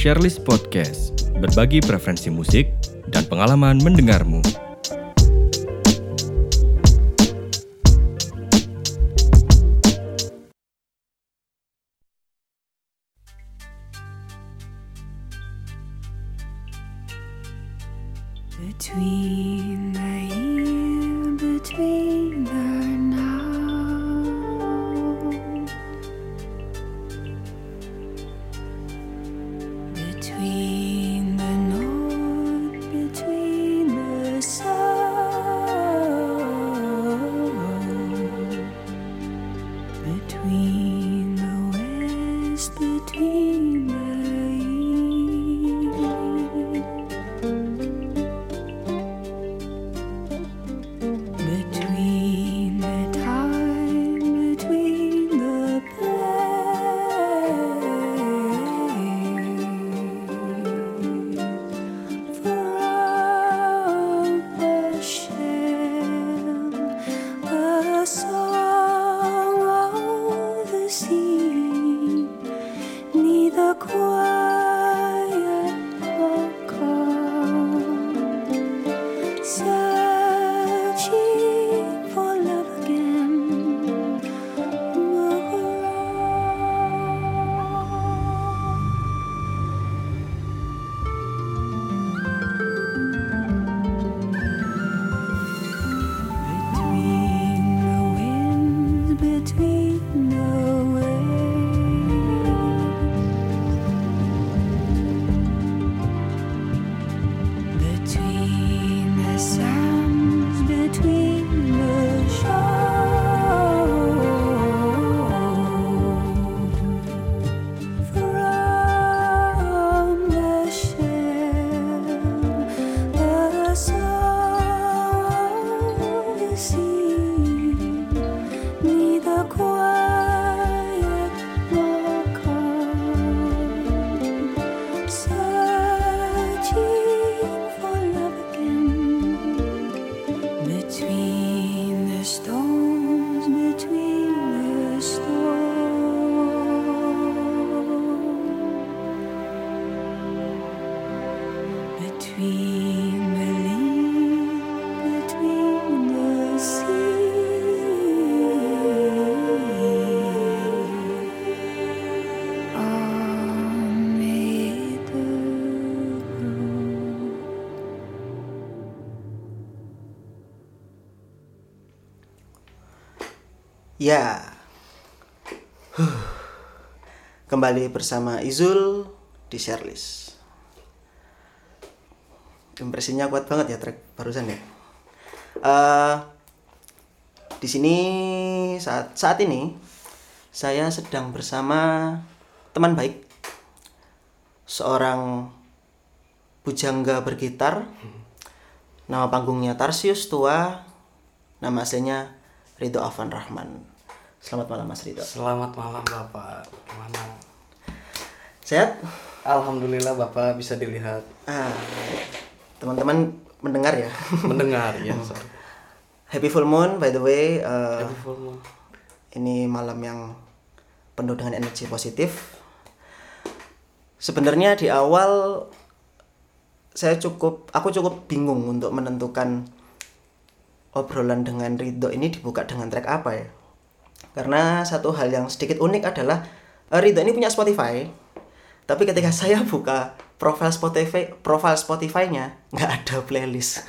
Sharelist Podcast, berbagi preferensi musik dan pengalaman mendengarmu. Ya. Huh. Kembali bersama Izul di Sharelist. Impresinya kuat banget ya track barusan ya. Eh, di sini saat saat ini saya sedang bersama teman baik seorang bujangga bergitar nama panggungnya Tarsius Tua nama aslinya Ridho Afan Rahman selamat malam Mas Ridho Selamat malam Bapak. Gimana? sehat Alhamdulillah Bapak bisa dilihat ah teman-teman mendengar ya mendengar ya. sorry. Happy Full Moon by the way eh, Happy full moon. ini malam yang penuh dengan energi positif sebenarnya di awal saya cukup aku cukup bingung untuk menentukan obrolan dengan Ridho ini dibuka dengan track apa ya karena satu hal yang sedikit unik adalah eh, Ridho ini punya Spotify. Tapi ketika saya buka profil Spotify profil Spotify-nya nggak ada playlist.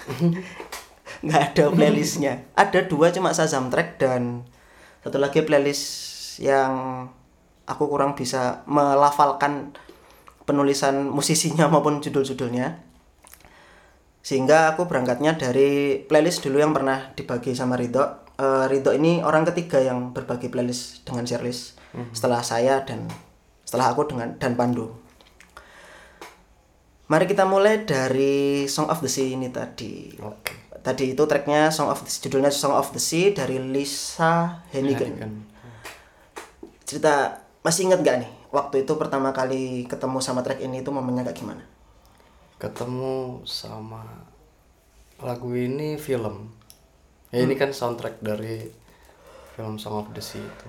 Nggak ada playlistnya. Ada dua cuma Shazam track dan satu lagi playlist yang aku kurang bisa melafalkan penulisan musisinya maupun judul-judulnya. Sehingga aku berangkatnya dari playlist dulu yang pernah dibagi sama Ridho Ridho ini orang ketiga yang berbagi playlist dengan Sherlist setelah saya dan setelah aku dengan dan Pandu mari kita mulai dari Song of the Sea ini tadi Oke. tadi itu tracknya Song of the Sea, judulnya Song of the Sea dari Lisa Hennigan Kan. cerita masih ingat gak nih waktu itu pertama kali ketemu sama track ini itu momennya kayak gimana Ketemu sama lagu ini film. Ya ini kan soundtrack dari film Song of the Sea itu.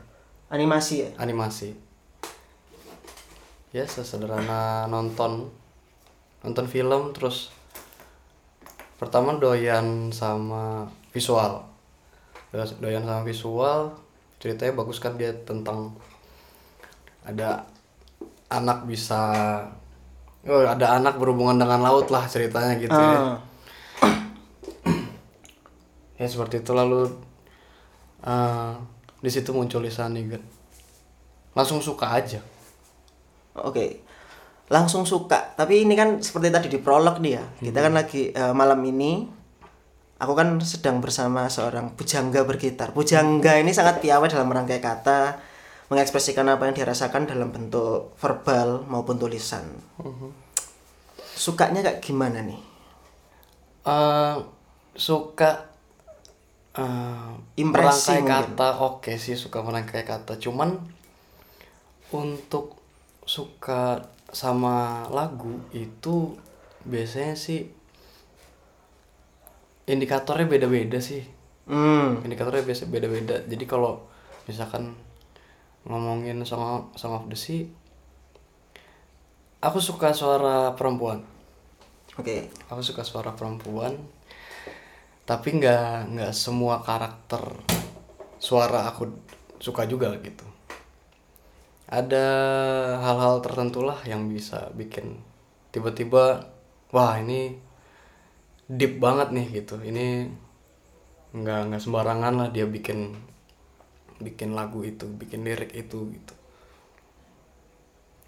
animasi ya? Animasi. ya sesederhana nonton. Nonton film terus pertama doyan sama visual. Do- doyan sama visual ceritanya bagus kan dia tentang ada anak bisa oh, ada anak berhubungan dengan laut lah ceritanya gitu ya. Ah, ya seperti itu lalu eh, di situ muncul Lisa Nigan langsung suka aja Oke. Langsung suka. Tapi ini kan seperti tadi di prolog nih ya. Kita kan lagi eh, malam ini aku kan sedang bersama seorang pujangga bergitar. Pujangga ini sangat piawai dalam merangkai kata, mengekspresikan apa yang dirasakan dalam bentuk verbal maupun tulisan. Sukanya kayak gimana nih? Eh, suka eh, Impresi merangkai mungkin. kata oke sih suka merangkai kata cuman untuk suka sama lagu itu biasanya sih indikatornya beda-beda sih Hmm. indikatornya biasa beda-beda jadi kalau misalkan ngomongin of, song of the sea aku suka suara perempuan Oke. aku suka suara perempuan tapi nggak nggak semua karakter suara aku suka juga gitu. Ada hal-hal tertentu lah yang bisa bikin tiba-tiba wah ini deep banget nih gitu. Ini nggak nggak sembarangan lah dia bikin bikin lagu itu bikin lirik itu gitu.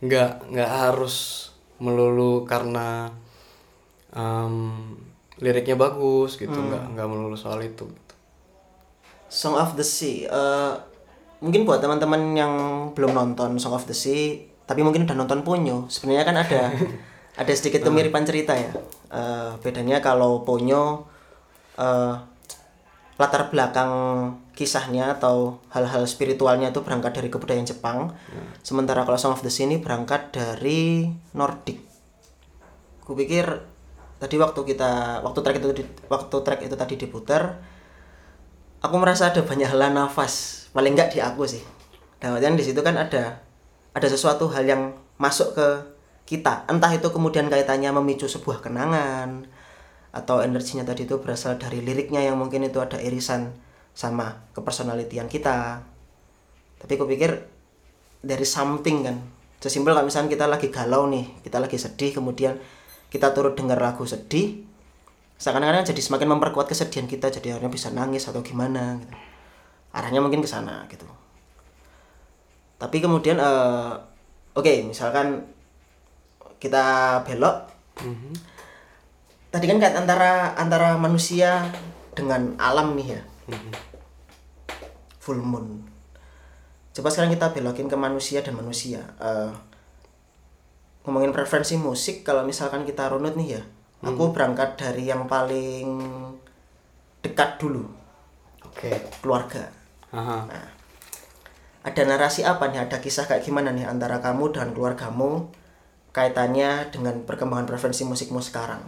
Nggak nggak harus melulu karena em, liriknya bagus gitu nggak nggak melulu soal itu gitu. Song of the Sea. eh, mungkin buat teman-teman yang belum nonton Song of the Sea, tapi mungkin udah nonton Ponyo. Sebenarnya kan ada ada sedikit kemiripan cerita ya. Eh, bedanya kalau Ponyo eh, latar belakang kisahnya atau hal-hal spiritualnya itu berangkat dari kebudayaan Jepang. Sementara kalau Song of the Sea ini berangkat dari Nordik. Kupikir tadi waktu kita waktu track itu waktu track itu tadi diputar aku merasa ada banyak hela nafas. Paling enggak di aku sih. Dan artian di situ kan ada ada sesuatu hal yang masuk ke kita. Entah itu kemudian kaitannya memicu sebuah kenangan atau energinya tadi itu berasal dari liriknya yang mungkin itu ada irisan sama kepersonalitian kita. Tapi aku pikir dari something kan. Sesimpel kalau misalnya kita lagi galau nih kita lagi sedih kemudian kita turut dengar lagu sedih seakan-akan jadi semakin memperkuat kesedihan kita jadi akhirnya bisa nangis atau gimana gitu. arahnya mungkin ke sana gitu. Tapi kemudian eh, oke misalkan kita belok. Tadi kan antara antara manusia dengan alam nih ya. Full moon. Coba sekarang kita belokin ke manusia dan manusia. Eh, ngomongin preferensi musik kalau misalkan kita runut nih ya aku berangkat dari yang paling dekat dulu. Oke. Keluarga. Aha. ada narasi apa nih? Ada kisah kayak gimana nih antara kamu dan keluargamu kaitannya dengan perkembangan preferensi musikmu sekarang?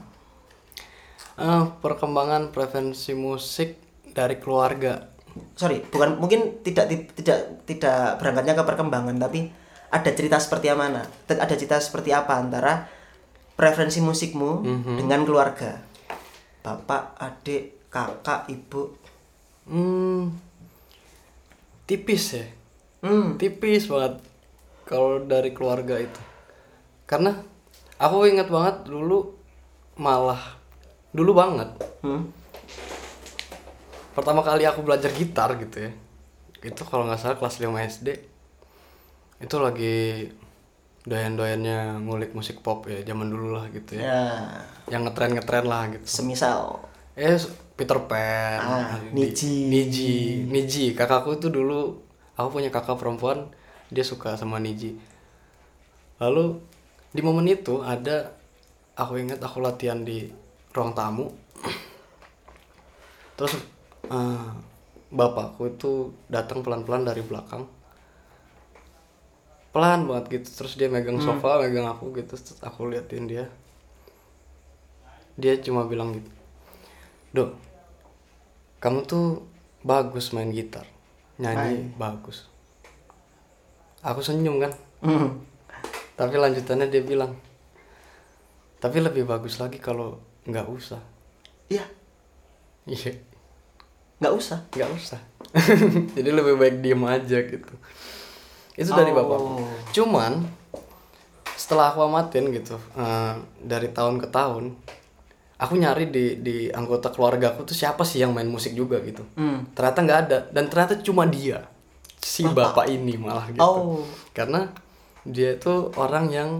Eh, perkembangan preferensi musik dari keluarga. Sorry bukan mungkin tidak ti- tidak tidak berangkatnya ke perkembangan tapi ada cerita seperti apa mana ada cerita seperti apa antara preferensi musikmu dengan keluarga? Bapak adik kakak ibu? Hmm, tipis ya? Hmm. Tipis banget kalau dari keluarga itu. Karena aku ingat banget dulu malah dulu banget. Hmm. Pertama kali aku belajar gitar gitu ya. Itu kalau nggak salah kelas 5 SD itu lagi doyan-doyannya ngulik musik pop ya zaman dulu lah gitu ya. Ya. Yang ngetren ngetren lah gitu. Semisal. Eh Peter Pan Ah, Niji. Niji. Niji. Kakakku itu dulu aku punya kakak perempuan dia suka sama Niji. Lalu di momen itu ada aku ingat aku latihan di ruang tamu. Terus eh, bapakku itu datang pelan-pelan dari belakang pelan banget gitu. Terus dia megang sofa megang aku gitu. Terus aku liatin dia. Dia cuma bilang gitu. Dok kamu tuh bagus main gitar. Nyanyi bagus. Aku senyum kan? Hmm. tapi lanjutannya dia bilang tapi lebih bagus lagi kalau nggak usah. Iya. Iya. Nggak usah. Nggak usah. Jadi lebih baik diem aja gitu itu dari Oh. bapak. Cuman setelah aku amatin gitu eh, dari tahun ke tahun aku nyari di di anggota keluarga aku tuh siapa sih yang main musik juga gitu. Hmm. ternyata nggak ada. Dan ternyata cuma dia si bapak. ini malah gitu. Oh. karena dia itu orang yang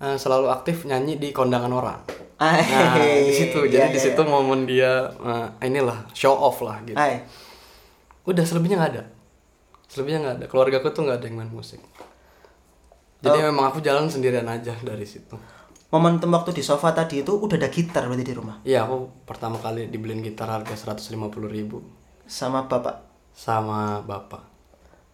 eh, selalu aktif nyanyi di kondangan orang. Ah, nah di situ. Jadi di iya, situ momen dia eh, inilah show off lah gitu. Hai. udah selebihnya nggak ada selebihnya nggak ada. Keluarga aku tuh nggak ada yang main musik. Jadi memang aku jalan sendirian aja dari situ. Momentum waktu di sofa tadi itu udah ada gitar berarti di rumah? Iya aku pertama kali dibeliin gitar harga 150.000 ribu. Sama bapak? Sama bapak.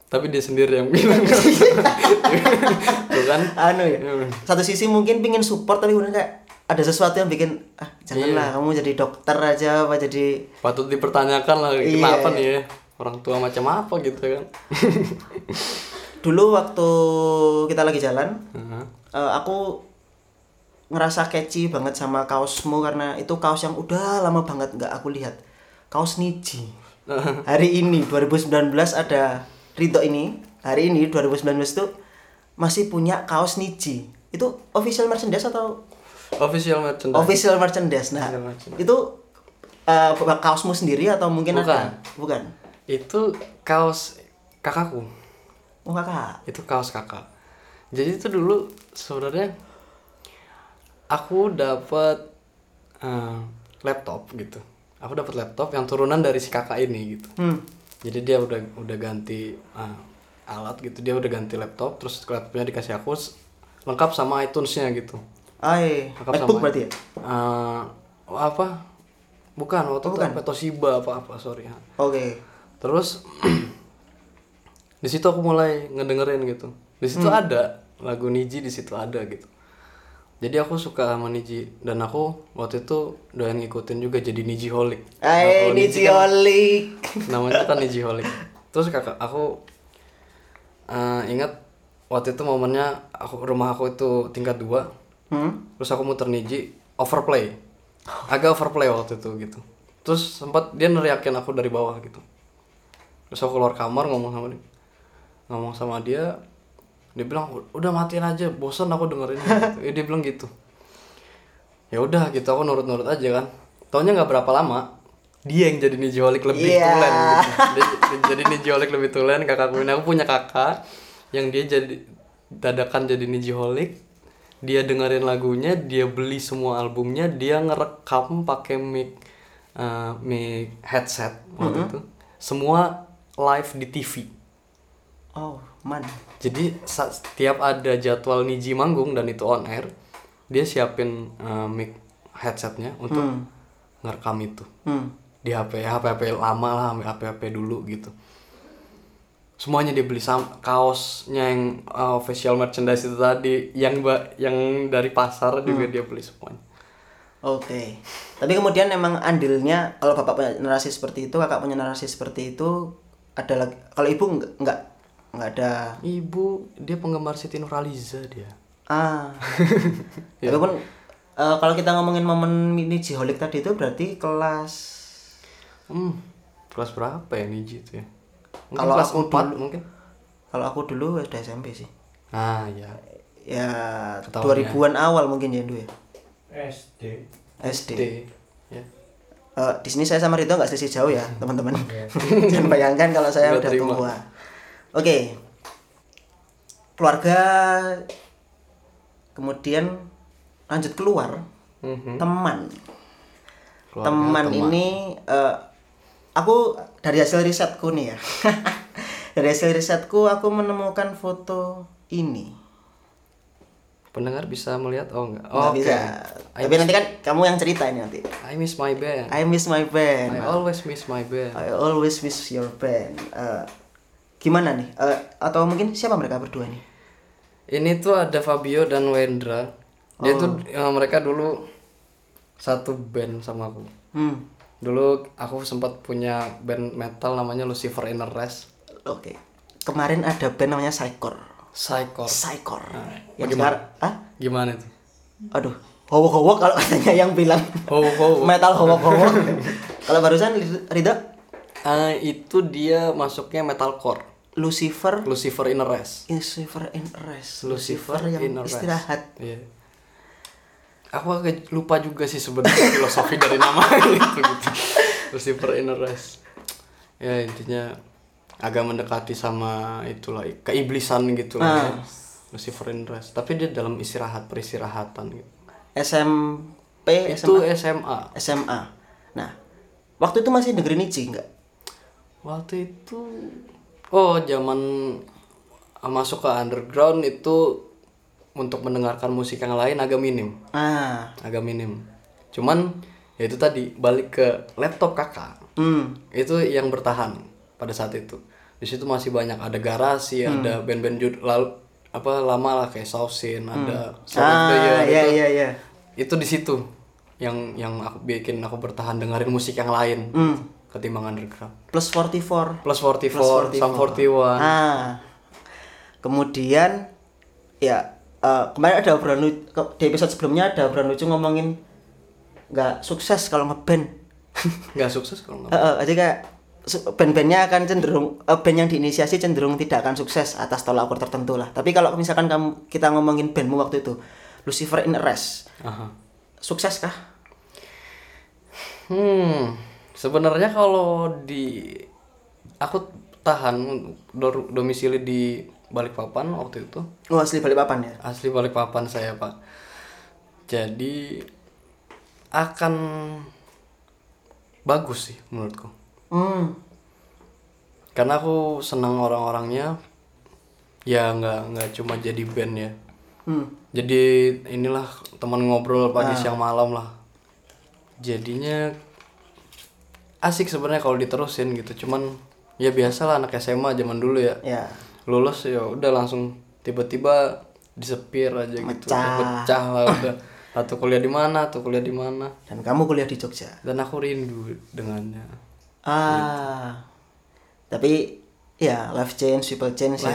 Tapi dia sendiri yang bilang. Tuh kan? Anu ya. Iya. satu sisi mungkin pingin support tapi kemudian kayak ada sesuatu yang bikin ah janganlah kamu jadi dokter aja apa jadi patut dipertanyakan lah Iya. kenapa nih ya orang tua macam apa gitu kan. Dulu waktu kita lagi jalan Heeh. eh, aku ngerasa catchy banget sama kaosmu karena itu kaos yang udah lama banget nggak aku lihat. Kaos Niji. Hari ini 2019 ada Rito ini. Hari ini 2019 itu masih punya kaos Niji. Itu official merchandise atau official merchandise. Official merchandise. Nah Official merchandise. itu eh, kaosmu sendiri atau mungkin Bukan. ada? Bukan itu kaos kakakku. Oh kakak? Itu kaos kakak. Jadi itu dulu sebenarnya aku dapat eh, laptop gitu. Aku dapat laptop yang turunan dari si kakak ini gitu. Hmm. Jadi dia udah udah ganti eh, alat gitu. Dia udah ganti laptop terus laptopnya dikasih aku lengkap sama iTunes-nya gitu. Ay, Lengkap MacBook sama- berarti ya? Eh, apa? Bukan waktu Oh, itu bukan. apa Toshiba apa apa sorry. Oke terus di situ aku mulai ngedengerin gitu. Di situ Hmm. ada lagu Niji di situ ada gitu. Jadi aku suka sama Niji. Dan aku waktu itu doyan ngikutin juga jadi Niji Holic Ay, Niji Olik. namanya kan Niji Holic terus kakak aku eh, ingat waktu itu momennya aku rumah aku itu tingkat dua. Hmm? terus aku muter Niji overplay. Agak overplay waktu itu gitu. Terus sempat dia neriakin aku dari bawah gitu terus aku keluar kamar ngomong sama dia. Ngomong sama dia dia bilang udah matiin aja bosan aku dengerin. Gitu. Ya, dia bilang gitu. Ya udah gitu. Aku nurut-nurut aja kan. Taunya nggak berapa lama dia yang jadi nijolik lebih Iya. tulen gitu. dia, dia jadi nijolik lebih tulen kakakku ini. Aku punya kakak yang dia jadi dadakan jadi nijolik dia dengerin lagunya dia beli semua albumnya dia ngerekam pakai mic eh, mic headset waktu itu. Semua live di TV Oh, man. jadi setiap ada jadwal Niji manggung dan itu on air, dia siapin uh, mic headsetnya untuk ngerekam itu Hmm. di HP HP HP lama lah, HP HP dulu gitu. Semuanya dia beli sam kaosnya yang uh, official merchandise itu tadi, yang yang dari pasar juga dia beli semuanya. Oke. Tapi kemudian emang andilnya kalau bapak punya narasi seperti itu, kakak punya narasi seperti itu ada lagi. Kalau ibu nggak nggak ada. Ibu dia penggemar Siti Nurhaliza dia. Ah. Tapi pun eh, kalau kita ngomongin momen mini jiholik tadi itu berarti kelas Hmm, kelas berapa ya Niji itu ya? Mungkin Kalau kelas aku 4 mungkin. kalau aku dulu udah SMP sih. Ah ya. Ya Ketahuannya. 2000-an awal mungkin ya dulu ya. SD SD. D. Ya. Eh, di sini saya sama Rito nggak selisih jauh ya teman-teman. Jangan bayangkan kalau saya udah tua. Oke. Keluarga kemudian lanjut keluar Mhm. teman. Keluarga, teman, ini eh, aku dari hasil risetku nih ya. dari hasil risetku aku menemukan foto ini. Pendengar bisa melihat oh enggak? Nggak Oh, bisa. I Tapi nanti kan kamu yang cerita ini nanti. I miss my band. I miss my band. I always miss my band. I always miss your band. Eh, gimana nih? Eh, atau mungkin siapa mereka berdua nih? Ini tuh ada Fabio dan Wendra. Dia tuh ya, mereka dulu satu band sama aku. Hmm. Dulu aku sempat punya band metal namanya Lucifer Inner Rest. Oke. Kemarin ada band namanya Psychor. Psycore. Psycore. Nah, yang bagaimana? sekarang, ah? Gimana itu? Aduh, howok-howok kalau katanya yang bilang metal howok-howok. kalau barusan Ridho Ah, itu dia masuknya metalcore. Lucifer Lucifer Inner Rest. Lucifer in rest. Lucifer yang Inner Rest. istirahat. Iya. Aku agak lupa juga sih sebenarnya filosofi dari nama itu gitu. Lucifer Inner Rest. Ya intinya agak mendekati sama itulah keiblisan gitu lah. Ah. Lucifer Inner Rest. Tapi dia dalam istirahat peristirahatan gitu. SMP, Itu SMA, SMA. SMA. Nah, waktu itu masih dengerin Ichi enggak? Waktu itu oh zaman masuk ke underground itu untuk mendengarkan musik yang lain agak minim. Ah, agak minim cuman ya itu tadi balik ke laptop kakak hmm, itu yang bertahan pada saat itu di situ masih banyak ada garasi Hmm. ada band-band jud lalu apa lama lah kayak Sausin ada of the ah, Year, iya itu, iya iya. itu di situ yang yang aku bikin aku bertahan dengerin musik yang lain Hmm. ketimbang underground Plus 44. plus 44, Plus 44. Sum 41 Ah. Kemudian ya eh, kemarin ada obrolan di episode sebelumnya ada obrolan lucu ngomongin nggak sukses kalau ngeband. nggak sukses kalau nggak Heeh, jadi kayak band-bandnya akan cenderung eh, band yang diinisiasi cenderung tidak akan sukses atas tolak ukur tertentu lah. Tapi kalau misalkan kamu kita ngomongin bandmu waktu itu Lucifer in Arrest, Aha. sukses kah? Hmm, sebenarnya kalau di aku tahan dor- domisili di Balikpapan waktu itu. Oh asli Balikpapan ya. Asli Balikpapan saya, Pak. Jadi akan bagus sih menurutku. Hmm. Karena aku senang orang-orangnya. Ya nggak nggak cuma jadi band ya. Hmm. Jadi inilah teman ngobrol pagi siang malam lah. Jadinya asik sebenarnya kalau diterusin gitu. Cuman ya biasalah anak SMA zaman dulu ya. Ya. Lulus ya udah langsung tiba-tiba disepir aja gitu. Mecah. Pecah lah udah. Atau kuliah di mana, atau kuliah di mana. Dan kamu kuliah di Jogja. Dan aku rindu dengannya. Ah. Tapi ya life change, people change ya.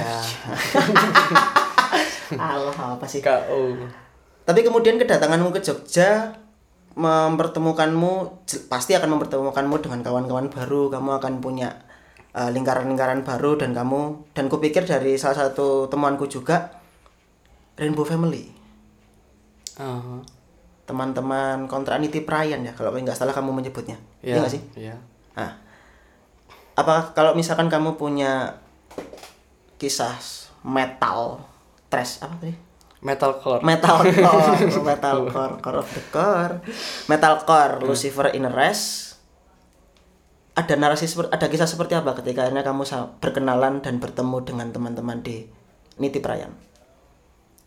Allah apa sih? KO. Tapi kemudian kedatanganmu ke Jogja mempertemukanmu pasti akan mempertemukanmu dengan kawan-kawan baru, kamu akan punya uh, lingkaran-lingkaran baru dan kamu dan kupikir dari salah satu temanku juga Rainbow Family. Aha. Teman-teman kontra niti Prayan ya kalau nggak salah kamu menyebutnya. Iya Iya nggak sih? Iya. Nah, apa kalau misalkan kamu punya kisah metal, trash apa tadi? Metalcore. Metalcore, metalcore, core of the core, metalcore, Hmm. Lucifer in Rest. Ada narasi seperti, ada kisah seperti apa ketika akhirnya kamu berkenalan dan bertemu dengan teman-teman di Niti Prayan?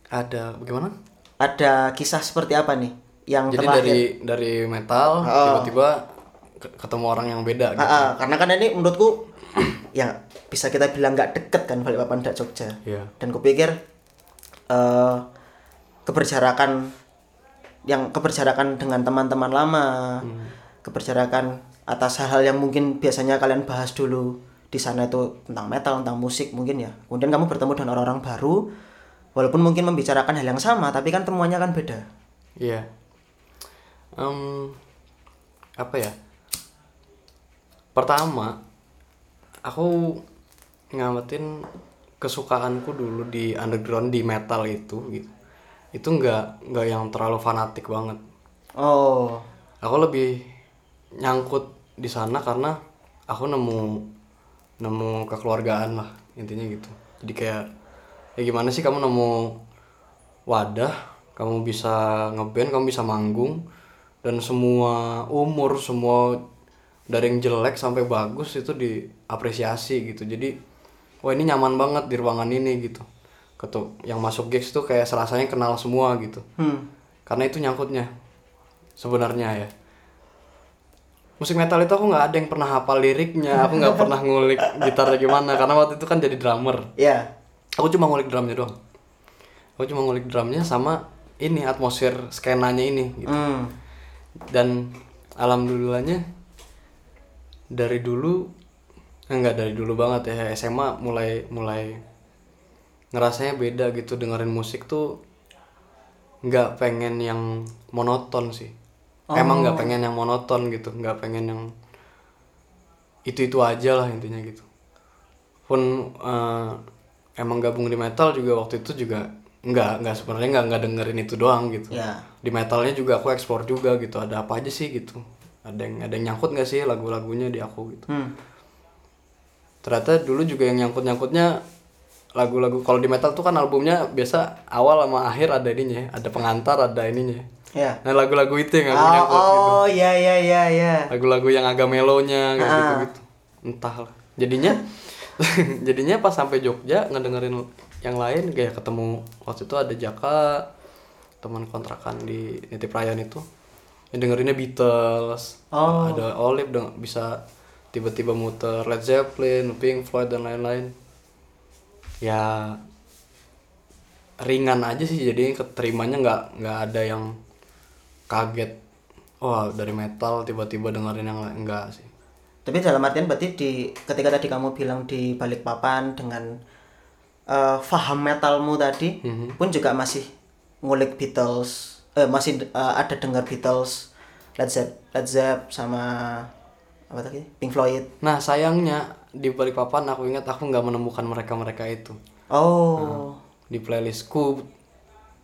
Ada bagaimana? Ada kisah seperti apa nih yang Jadi dari dari metal Oh. tiba-tiba ke- ketemu orang yang beda gitu. Ah, ah, karena kan ini menurutku ya bisa kita bilang nggak deket kan Balikpapan dan Jogja. Iya. Dan kupikir eh keberjarakan yang keberjarakan dengan teman-teman lama, keberjarakan atas hal-hal yang mungkin biasanya kalian bahas dulu di sana itu tentang metal, tentang musik mungkin ya. Kemudian kamu bertemu dengan orang-orang baru, walaupun mungkin membicarakan hal yang sama, tapi kan temuannya kan beda. Iya. Em, apa ya? Pertama, aku ngamatin kesukaanku dulu di underground di metal itu gitu. Itu nggak nggak yang terlalu fanatik banget. Oh, Aku lebih nyangkut di sana karena aku nemu nemu kekeluargaan lah intinya gitu. Jadi kayak ya gimana sih kamu nemu wadah, kamu bisa ngeband, kamu bisa manggung dan semua umur, semua dari yang jelek sampai bagus itu diapresiasi gitu. Jadi wah ini nyaman banget di ruangan ini gitu. Ketuk yang masuk gigs tuh kayak serasanya kenal semua gitu. hmm. Karena itu nyangkutnya sebenarnya ya. Musik metal itu aku nggak ada yang pernah hafal liriknya, aku nggak pernah ngulik gitarnya gimana karena waktu itu kan jadi drummer. Ya. Aku cuma ngulik drumnya doang. Aku cuma ngulik drumnya sama ini atmosfer skenanya ini gitu. Hmm. Dan alhamdulillahnya dari dulu enggak dari dulu banget ya SMA mulai mulai ngerasanya beda gitu dengerin musik tuh nggak pengen yang monoton sih. Emang nggak pengen yang monoton gitu nggak pengen yang itu itu aja lah intinya gitu. Pun eh, emang gabung di metal juga waktu itu juga nggak nggak sebenarnya nggak nggak dengerin itu doang gitu. Ya. di metalnya juga aku ekspor juga gitu ada apa aja sih gitu ada yang ada yang nyangkut nggak sih lagu-lagunya di aku gitu Hmm. ternyata dulu juga yang nyangkut nyangkutnya lagu-lagu kalau di metal tuh kan albumnya biasa awal sama akhir ada ininya ya, ada pengantar ada ininya Ya. nah lagu-lagu itu yang aku Oh, nyangkut gitu oh ya ya ya ya. lagu-lagu yang agak melonya kayak Ah. gitu gitu entahlah jadinya jadinya pas sampai Jogja ngedengerin yang lain kayak ketemu waktu itu ada Jaka teman kontrakan di Nitip Ryan itu yang dengerinnya Beatles. Oh. ada Olive deng- bisa tiba-tiba muter Led Zeppelin Pink Floyd dan lain-lain. Ya ringan aja sih jadi keterimanya nggak nggak ada yang kaget. Wah dari metal tiba-tiba dengerin yang enggak sih. Tapi dalam artian berarti di ketika tadi kamu bilang di balik papan dengan eh, faham metalmu tadi Mhm. pun juga masih ngulik Beatles, eh, masih eh, ada dengar Beatles, Led Zepp, Led Zepp sama apa tadi? Pink Floyd. nah sayangnya di balik papan aku ingat aku nggak menemukan mereka-mereka itu Oh. di playlistku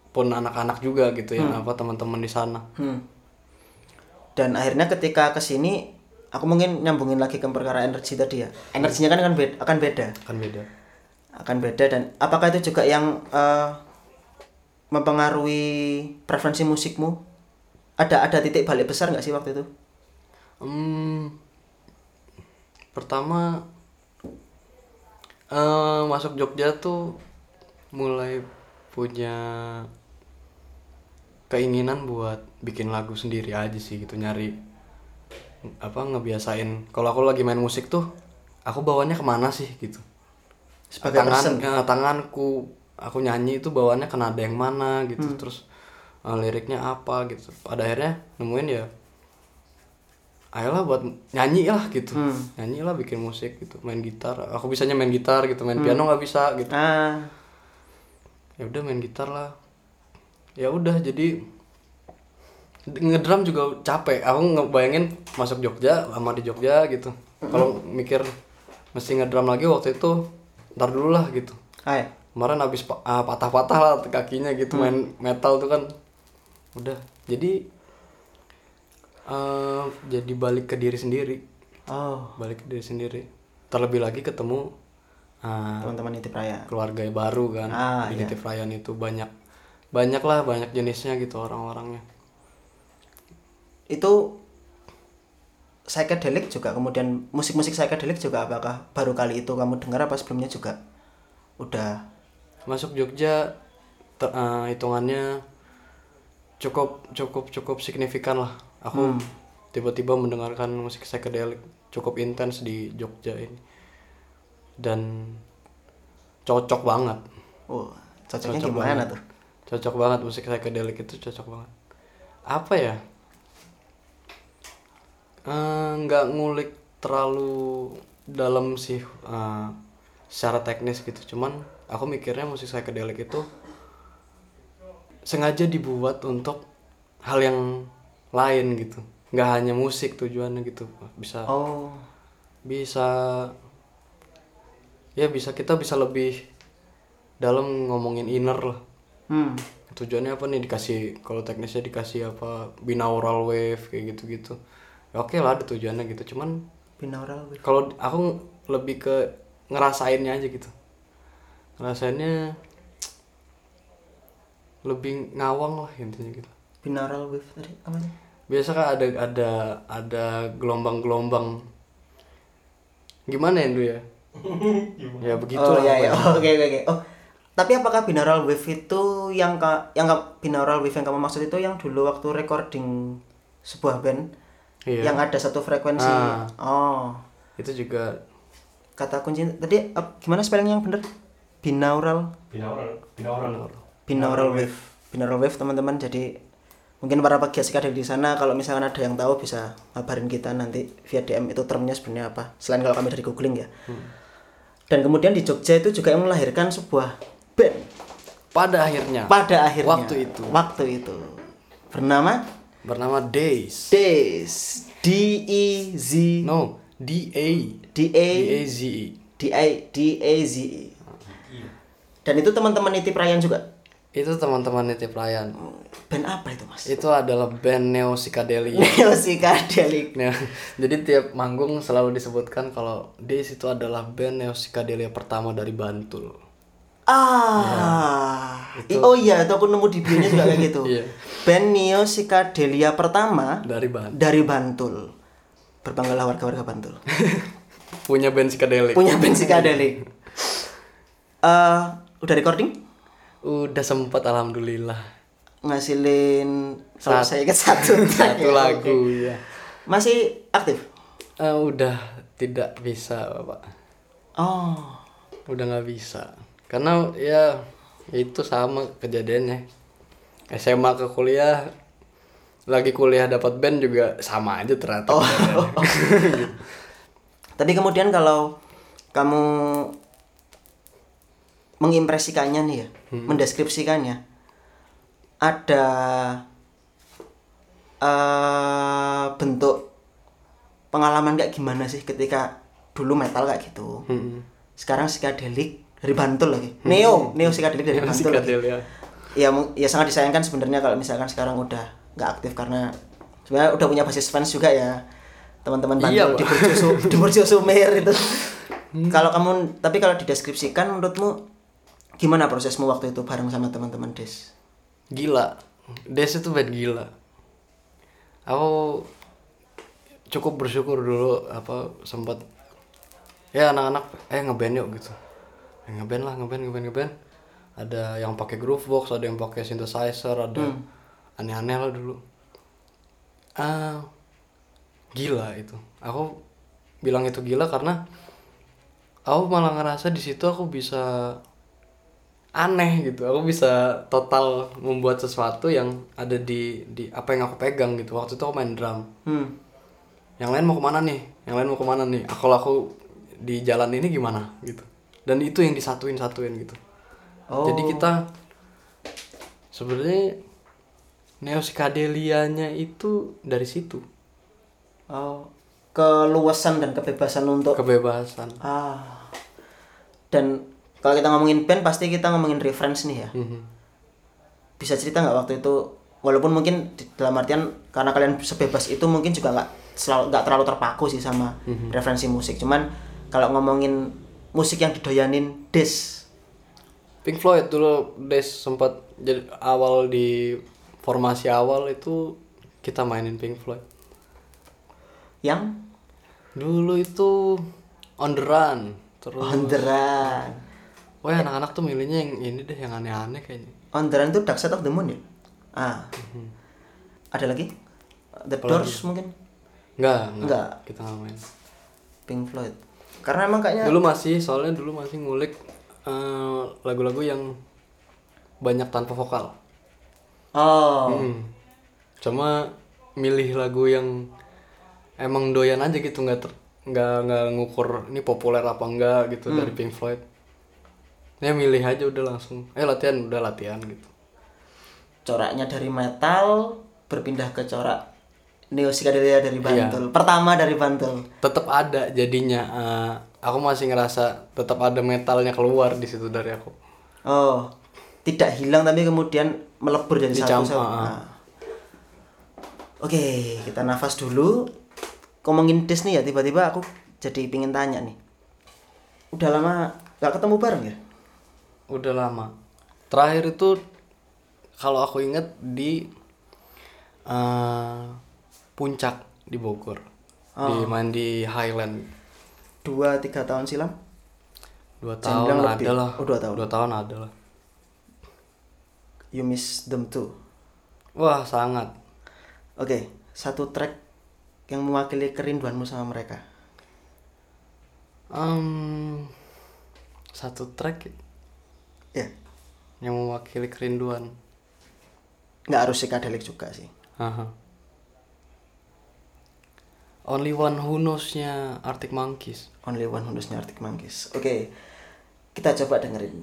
pun anak-anak juga gitu ya apa teman-teman di sana Hmm. Dan akhirnya ketika ke sini aku mungkin nyambungin lagi ke perkara energi tadi ya. Energinya kan akan beda, akan beda. kan beda akan beda dan apakah itu juga yang eh, mempengaruhi preferensi musikmu? Ada ada titik balik besar nggak sih waktu itu? Hmm, pertama eh masuk Jogja tuh mulai punya keinginan buat bikin lagu sendiri aja sih gitu nyari apa ngebiasain kalau aku lagi main musik tuh aku bawanya ke mana sih gitu Sebagai tangan person. eh, tanganku aku nyanyi itu bawaannya ke nada yang mana gitu Hmm. terus eh, liriknya apa gitu. Pada akhirnya nemuin ya ayolah buat nyanyi lah gitu. Hmm. nyanyi lah bikin musik gitu. Main gitar. Aku bisanya main gitar gitu Hmm. main piano nggak bisa gitu. Ah, ya udah main gitar lah. Ya udah jadi ngedrum juga capek. Aku ngebayangin masuk Jogja lama di Jogja gitu. Kalau mikir mesti ngedrum lagi waktu itu ntar dulu lah gitu. Hai. Kemarin habis ah, patah-patah lah kakinya gitu main metal tuh kan. Udah jadi eh jadi balik ke diri sendiri. Oh, balik ke diri sendiri. Terlebih lagi ketemu ah, teman-teman nitip raya. keluarga baru kan Ah, di iya. Native Ryan itu banyak banyak lah banyak jenisnya gitu orang-orangnya. Itu psychedelic juga kemudian musik-musik psychedelic juga apakah baru kali itu kamu dengar apa sebelumnya juga? Udah masuk Jogja ter- eh, hitungannya cukup cukup cukup signifikan lah. Aku tiba-tiba mendengarkan musik psychedelic cukup intens di Jogja ini. Dan cocok banget. Oh cocoknya Cocok gimana banget. tuh? cocok banget musik psychedelic itu cocok banget. Apa ya? Eh, nggak ngulik terlalu dalam sih eh, secara teknis gitu. Cuman aku mikirnya musik psychedelic itu sengaja dibuat untuk hal yang lain gitu. Nggak hanya musik tujuannya gitu. Bisa Oh, bisa ya bisa kita bisa lebih dalam ngomongin inner lah. Hmm. tujuannya apa nih? Dikasih kalau teknisnya dikasih apa? Binaural wave kayak gitu gitu ya oke lah ada tujuannya gitu. Cuman binaural wave. kalau aku lebih ke ngerasainnya aja gitu ngerasainnya lebih ngawang lah intinya gitu. Binaural wave tadi namanya? biasa kan ada ada ada gelombang-gelombang. Gimana ya? Ndu ya ya begitu oh lah iya iya. pokoknya. oke oke oke. Oh tapi apakah binaural wave itu yang ka, yang ka- binaural wave yang kamu maksud itu yang dulu waktu recording sebuah band Iya. yang ada satu frekuensi? Ah. oh. Itu juga kata kunci tadi ap- gimana spelling yang bener binaural. Binaural. Binaural. Binaural wave. Binaural wave teman-teman. Jadi mungkin para pegiat psikodelik di sana kalau misalkan ada yang tahu bisa ngabarin kita nanti via DM itu termnya sebenarnya apa. Selain kalau kami dari googling ya. Dan kemudian di Jogja itu juga yang melahirkan sebuah band. Pada akhirnya. Pada akhirnya. Waktu itu. Waktu itu. Bernama? Bernama Days. Days. D E Z no D A D A D A Z E. D A D A Z E dan itu teman-teman Nitip Ryan juga? Itu teman-teman Nitip Ryan. Band apa itu mas? Itu adalah band neo psychedelic. Neo Psychedelic. Jadi tiap manggung selalu disebutkan kalau Days itu adalah band neo psychedelia pertama dari Bantul. ah. I- oh iya itu aku nemu di bio juga kayak gitu. Iya. band Neo Psychedelia pertama Dari Bantul. dari Bantul. Berbanggalah warga-warga Bantul. Punya band psychedelic. punya band psychedelic. Eh, udah recording Udah sempat alhamdulillah. ngasilin Sat- saya ingat satu Satu ya. lagu ya. masih aktif Eh, udah tidak bisa, Bapak. oh Udah nggak bisa. Karena ya itu sama kejadiannya. SMA ke kuliah lagi kuliah dapat band juga sama aja ternyata. Oh. Tadi kemudian kalau kamu mengimpresikannya nih ya, mendeskripsikannya, ada eh bentuk pengalaman kayak gimana sih ketika dulu metal kayak gitu, Mm-mm. sekarang psychedelic dari Bantul lagi, neo neo psychedelic dari Bantul lagi. Ya, mu- ya sangat disayangkan sebenarnya kalau misalkan sekarang udah nggak aktif karena sebenarnya udah punya basis fans juga ya teman-teman Bantul Iya, di. Burjo Su- di Burjo Sumer itu. Kalau kamu tapi kalau dideskripsikan menurutmu gimana prosesmu waktu itu bareng sama teman-teman Des? gila. Des itu band gila. Aku cukup bersyukur dulu apa sempat ya anak-anak eh ngeband yuk gitu. Eh, ngeband lah ngeband ngeband ngeband. Ada yang pakai groovebox ada yang pakai synthesizer ada aneh-aneh lah dulu. Ah gila itu. Aku bilang itu gila karena aku malah ngerasa di situ aku bisa aneh gitu. Aku bisa total membuat sesuatu yang ada di di apa yang aku pegang gitu. Waktu itu aku main drum. Hmm. yang lain mau ke mana nih? Yang lain mau ke mana nih? Aku aku di jalan ini gimana? Gitu. Dan itu yang disatuin satuin gitu. Oh. jadi kita sebenarnya neosikadelianya itu dari situ. Oh, keluasan dan kebebasan untuk kebebasan. Ah. Dan kalau kita ngomongin band pasti kita ngomongin reference nih ya. Mhm. bisa cerita nggak waktu itu walaupun mungkin dalam artian karena kalian sebebas itu mungkin juga nggak selalu nggak terlalu terpaku sih sama referensi musik cuman kalau ngomongin musik yang didoyanin des Pink Floyd dulu Des sempat jadi awal di formasi awal itu kita mainin Pink Floyd yang Dulu itu on the run. Terus on the run Wah anak-anak tuh milihnya yang ini deh yang aneh-aneh kayaknya. on the run itu Dark Side of the Moon ya ah ada lagi The Doors mungkin Enggak, enggak. Enggak. Kita nggak main. Pink Floyd karena emang kayaknya Dulu masih soalnya dulu masih ngulik eh, lagu-lagu yang banyak tanpa vokal. oh Hmm. Cuma milih lagu yang emang doyan aja gitu nggak ter nggak nggak ngukur ini populer apa enggak gitu dari Pink Floyd. Ya milih aja udah langsung. Eh latihan udah latihan gitu. coraknya dari metal berpindah ke corak neo psychedelia dari Iya. Bantul pertama dari Bantul tetap ada jadinya eh, aku masih ngerasa tetap ada metalnya keluar di situ dari aku Oh, tidak hilang tapi kemudian melebur jadi satu. Ah. Nah. Oke, kita nafas dulu. Ngomongin Des nih ya, tiba-tiba aku jadi pingin tanya nih. Udah lama gak ketemu bareng ya? Udah lama terakhir itu kalau aku inget di eh, puncak di Bogor di main di Highland Dua, tiga tahun silam? dua Jangan tahun bilang ada lebih. lah Oh, dua tahun. dua tahun ada lah You miss them too. wah sangat Oke, satu track yang mewakili kerinduanmu sama mereka. Em, satu track Ya, yang mewakili kerinduan nggak harus psychedelic juga sih. Aha. Only One Who Knows-nya Arctic Monkeys Only One Who Knows Arctic Monkeys. Oke, kita coba dengerin.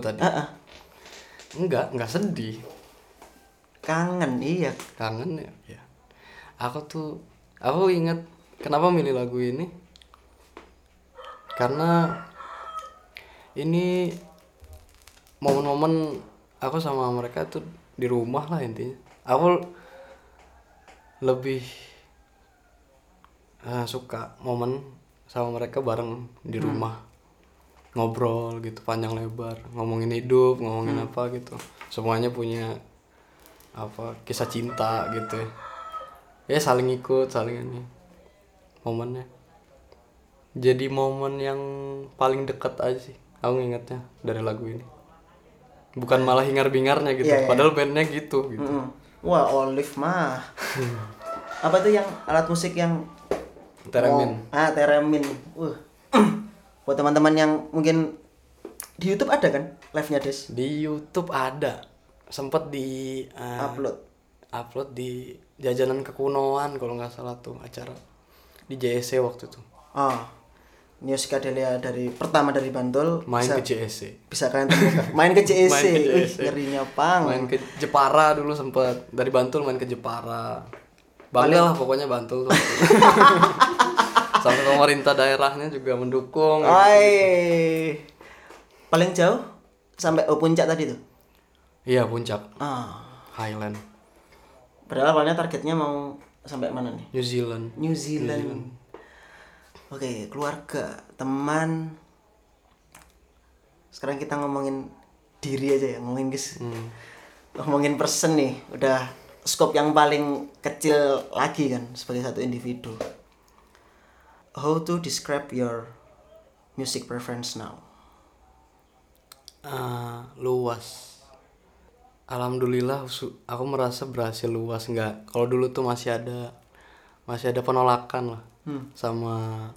Tadi? Ah, ah. Enggak, enggak sedih. kangen iya Kangen ya. ya. Aku tuh aku ingat kenapa milih lagu ini? Karena ini momen-momen aku sama mereka tuh di rumah lah intinya. Aku lebih eh, suka momen sama mereka bareng di rumah ngobrol gitu panjang lebar. Ngomongin hidup ngomongin apa gitu. Semuanya punya apa kisah cinta gitu. Ya ya saling ikut saling ini. Momennya. Jadi momen yang paling dekat aja sih aku ingatnya dari lagu ini. Bukan malah hingar bingarnya gitu Iya, iya. padahal bandnya gitu gitu. Mm-mm. wah Olive mah. Apa tuh yang alat musik yang Teremin. Oh, ah teremin. Uh buat teman-teman yang mungkin di YouTube ada kan live-nya Des? Di YouTube ada. Sempet di eh, upload. upload di jajanan kekunoan kalau nggak salah tuh acara di JSC waktu itu. Ah New Psychedelia dari pertama dari Bantul main bisa, ke JSC bisa kalian temukan. Main ke JSC, Main ke Wih, JSC. ngerinya pang. Main ke Jepara dulu sempet. Dari Bantul main ke Jepara. Bangga lah pokoknya Bantul sampai pemerintah daerahnya juga mendukung Ay. paling jauh sampai oh, puncak tadi tuh iya puncak ah Highland padahal awalnya targetnya mau sampai mana nih New Zealand New Zealand. Oke, keluarga, teman. Sekarang kita ngomongin diri aja ya, ngomongin guys. Ngomongin person nih, udah scope yang paling kecil lagi kan sebagai satu individu. How to describe your music preference now? Ah, luas. Alhamdulillah aku merasa berhasil luas. Nggak kalau dulu tuh masih ada masih ada penolakan lah sama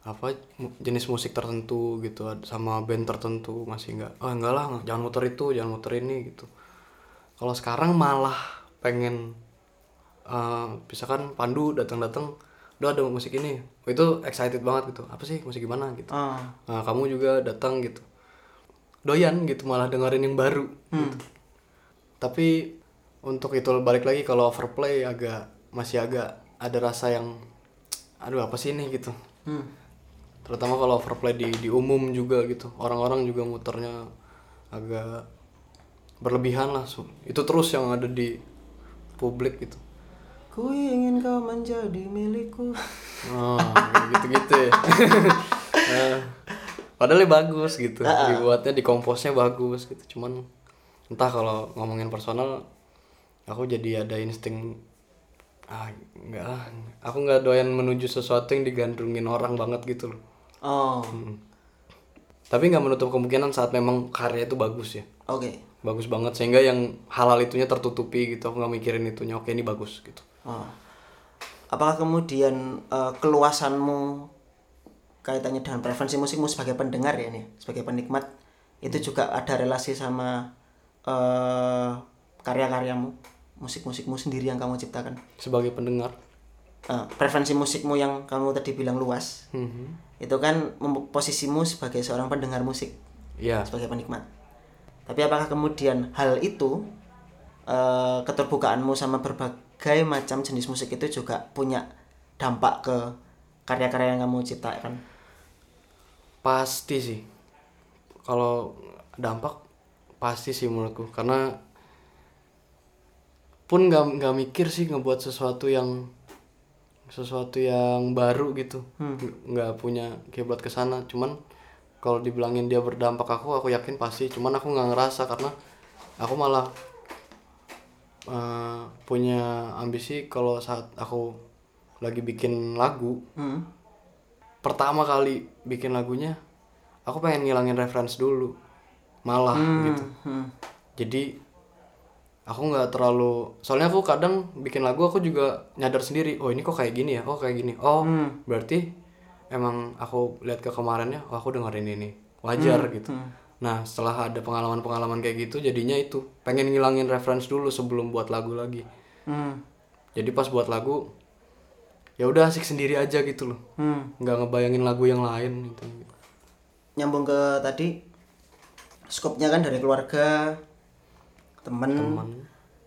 apa jenis musik tertentu gitu sama band tertentu. Masih nggak oh enggak lah jangan muter itu jangan muter ini gitu. Kalau sekarang malah pengen eh misalkan Pandu datang-datang udah ada musik ini itu excited banget gitu. Apa sih musik gimana gitu. Oh. nah, kamu juga datang gitu. Doyan gitu malah dengerin yang baru gitu. tapi untuk itu balik lagi kalau overplay agak masih agak ada rasa yang aduh apa sih ini? gitu. Hmm. terutama kalau overplay di di umum juga gitu. Orang-orang juga muternya agak berlebihan lah itu terus yang ada di publik gitu Ku ingin kau menjadi milikku. oh gitu-gitu ya. Nah, padahal ya bagus gitu. Dibuatnya dikomposnya bagus gitu. Cuman entah kalau ngomongin personal aku jadi ada insting ah enggak lah. Aku nggak doyan menuju sesuatu yang digandrungin orang banget gitu loh. Oh. tapi nggak menutup kemungkinan saat memang karya itu bagus ya. Oke. bagus banget. Sehingga yang halal itunya tertutupi gitu. Aku nggak mikirin itunya. Oke ini bagus gitu Oh. Apakah kemudian eh, keluasanmu kaitannya dengan preferensi musikmu sebagai pendengar ya nih, sebagai penikmat itu juga ada relasi sama eh, karya-karyamu, musik-musikmu sendiri yang kamu ciptakan. sebagai pendengar Eh, preferensi musikmu yang kamu tadi bilang luas, Mhm. itu kan posisimu sebagai seorang pendengar musik, Iya sebagai penikmat. Tapi apakah kemudian hal itu eh, keterbukaanmu sama berbagai macam jenis musik itu juga punya dampak ke karya-karya yang kamu ciptakan? pasti sih. Kalau dampak pasti sih menurutku. Karena pun nggak nggak mikir sih ngebuat sesuatu yang sesuatu yang baru gitu. Nggak- nggak punya kiblat ke sana. Cuman kalau dibilangin dia berdampak aku aku yakin pasti. Cuman aku nggak ngerasa karena aku malah eh, punya ambisi kalau saat aku lagi bikin lagu Hmm. pertama kali bikin lagunya aku pengen ngilangin reference dulu. Malah gitu. Hmm. jadi aku nggak terlalu soalnya aku kadang bikin lagu aku juga nyadar sendiri oh ini kok kayak gini ya? Oh kayak gini? Oh berarti emang aku lihat ke kemarinnya oh aku dengerin ini. Wajar gitu nah setelah ada pengalaman-pengalaman kayak gitu jadinya itu pengen ngilangin reference dulu sebelum buat lagu lagi Hmm. jadi pas buat lagu ya udah asik sendiri aja gitu loh Hmm. nggak ngebayangin lagu yang lain gitu Nyambung ke tadi skopnya kan dari keluarga, temen,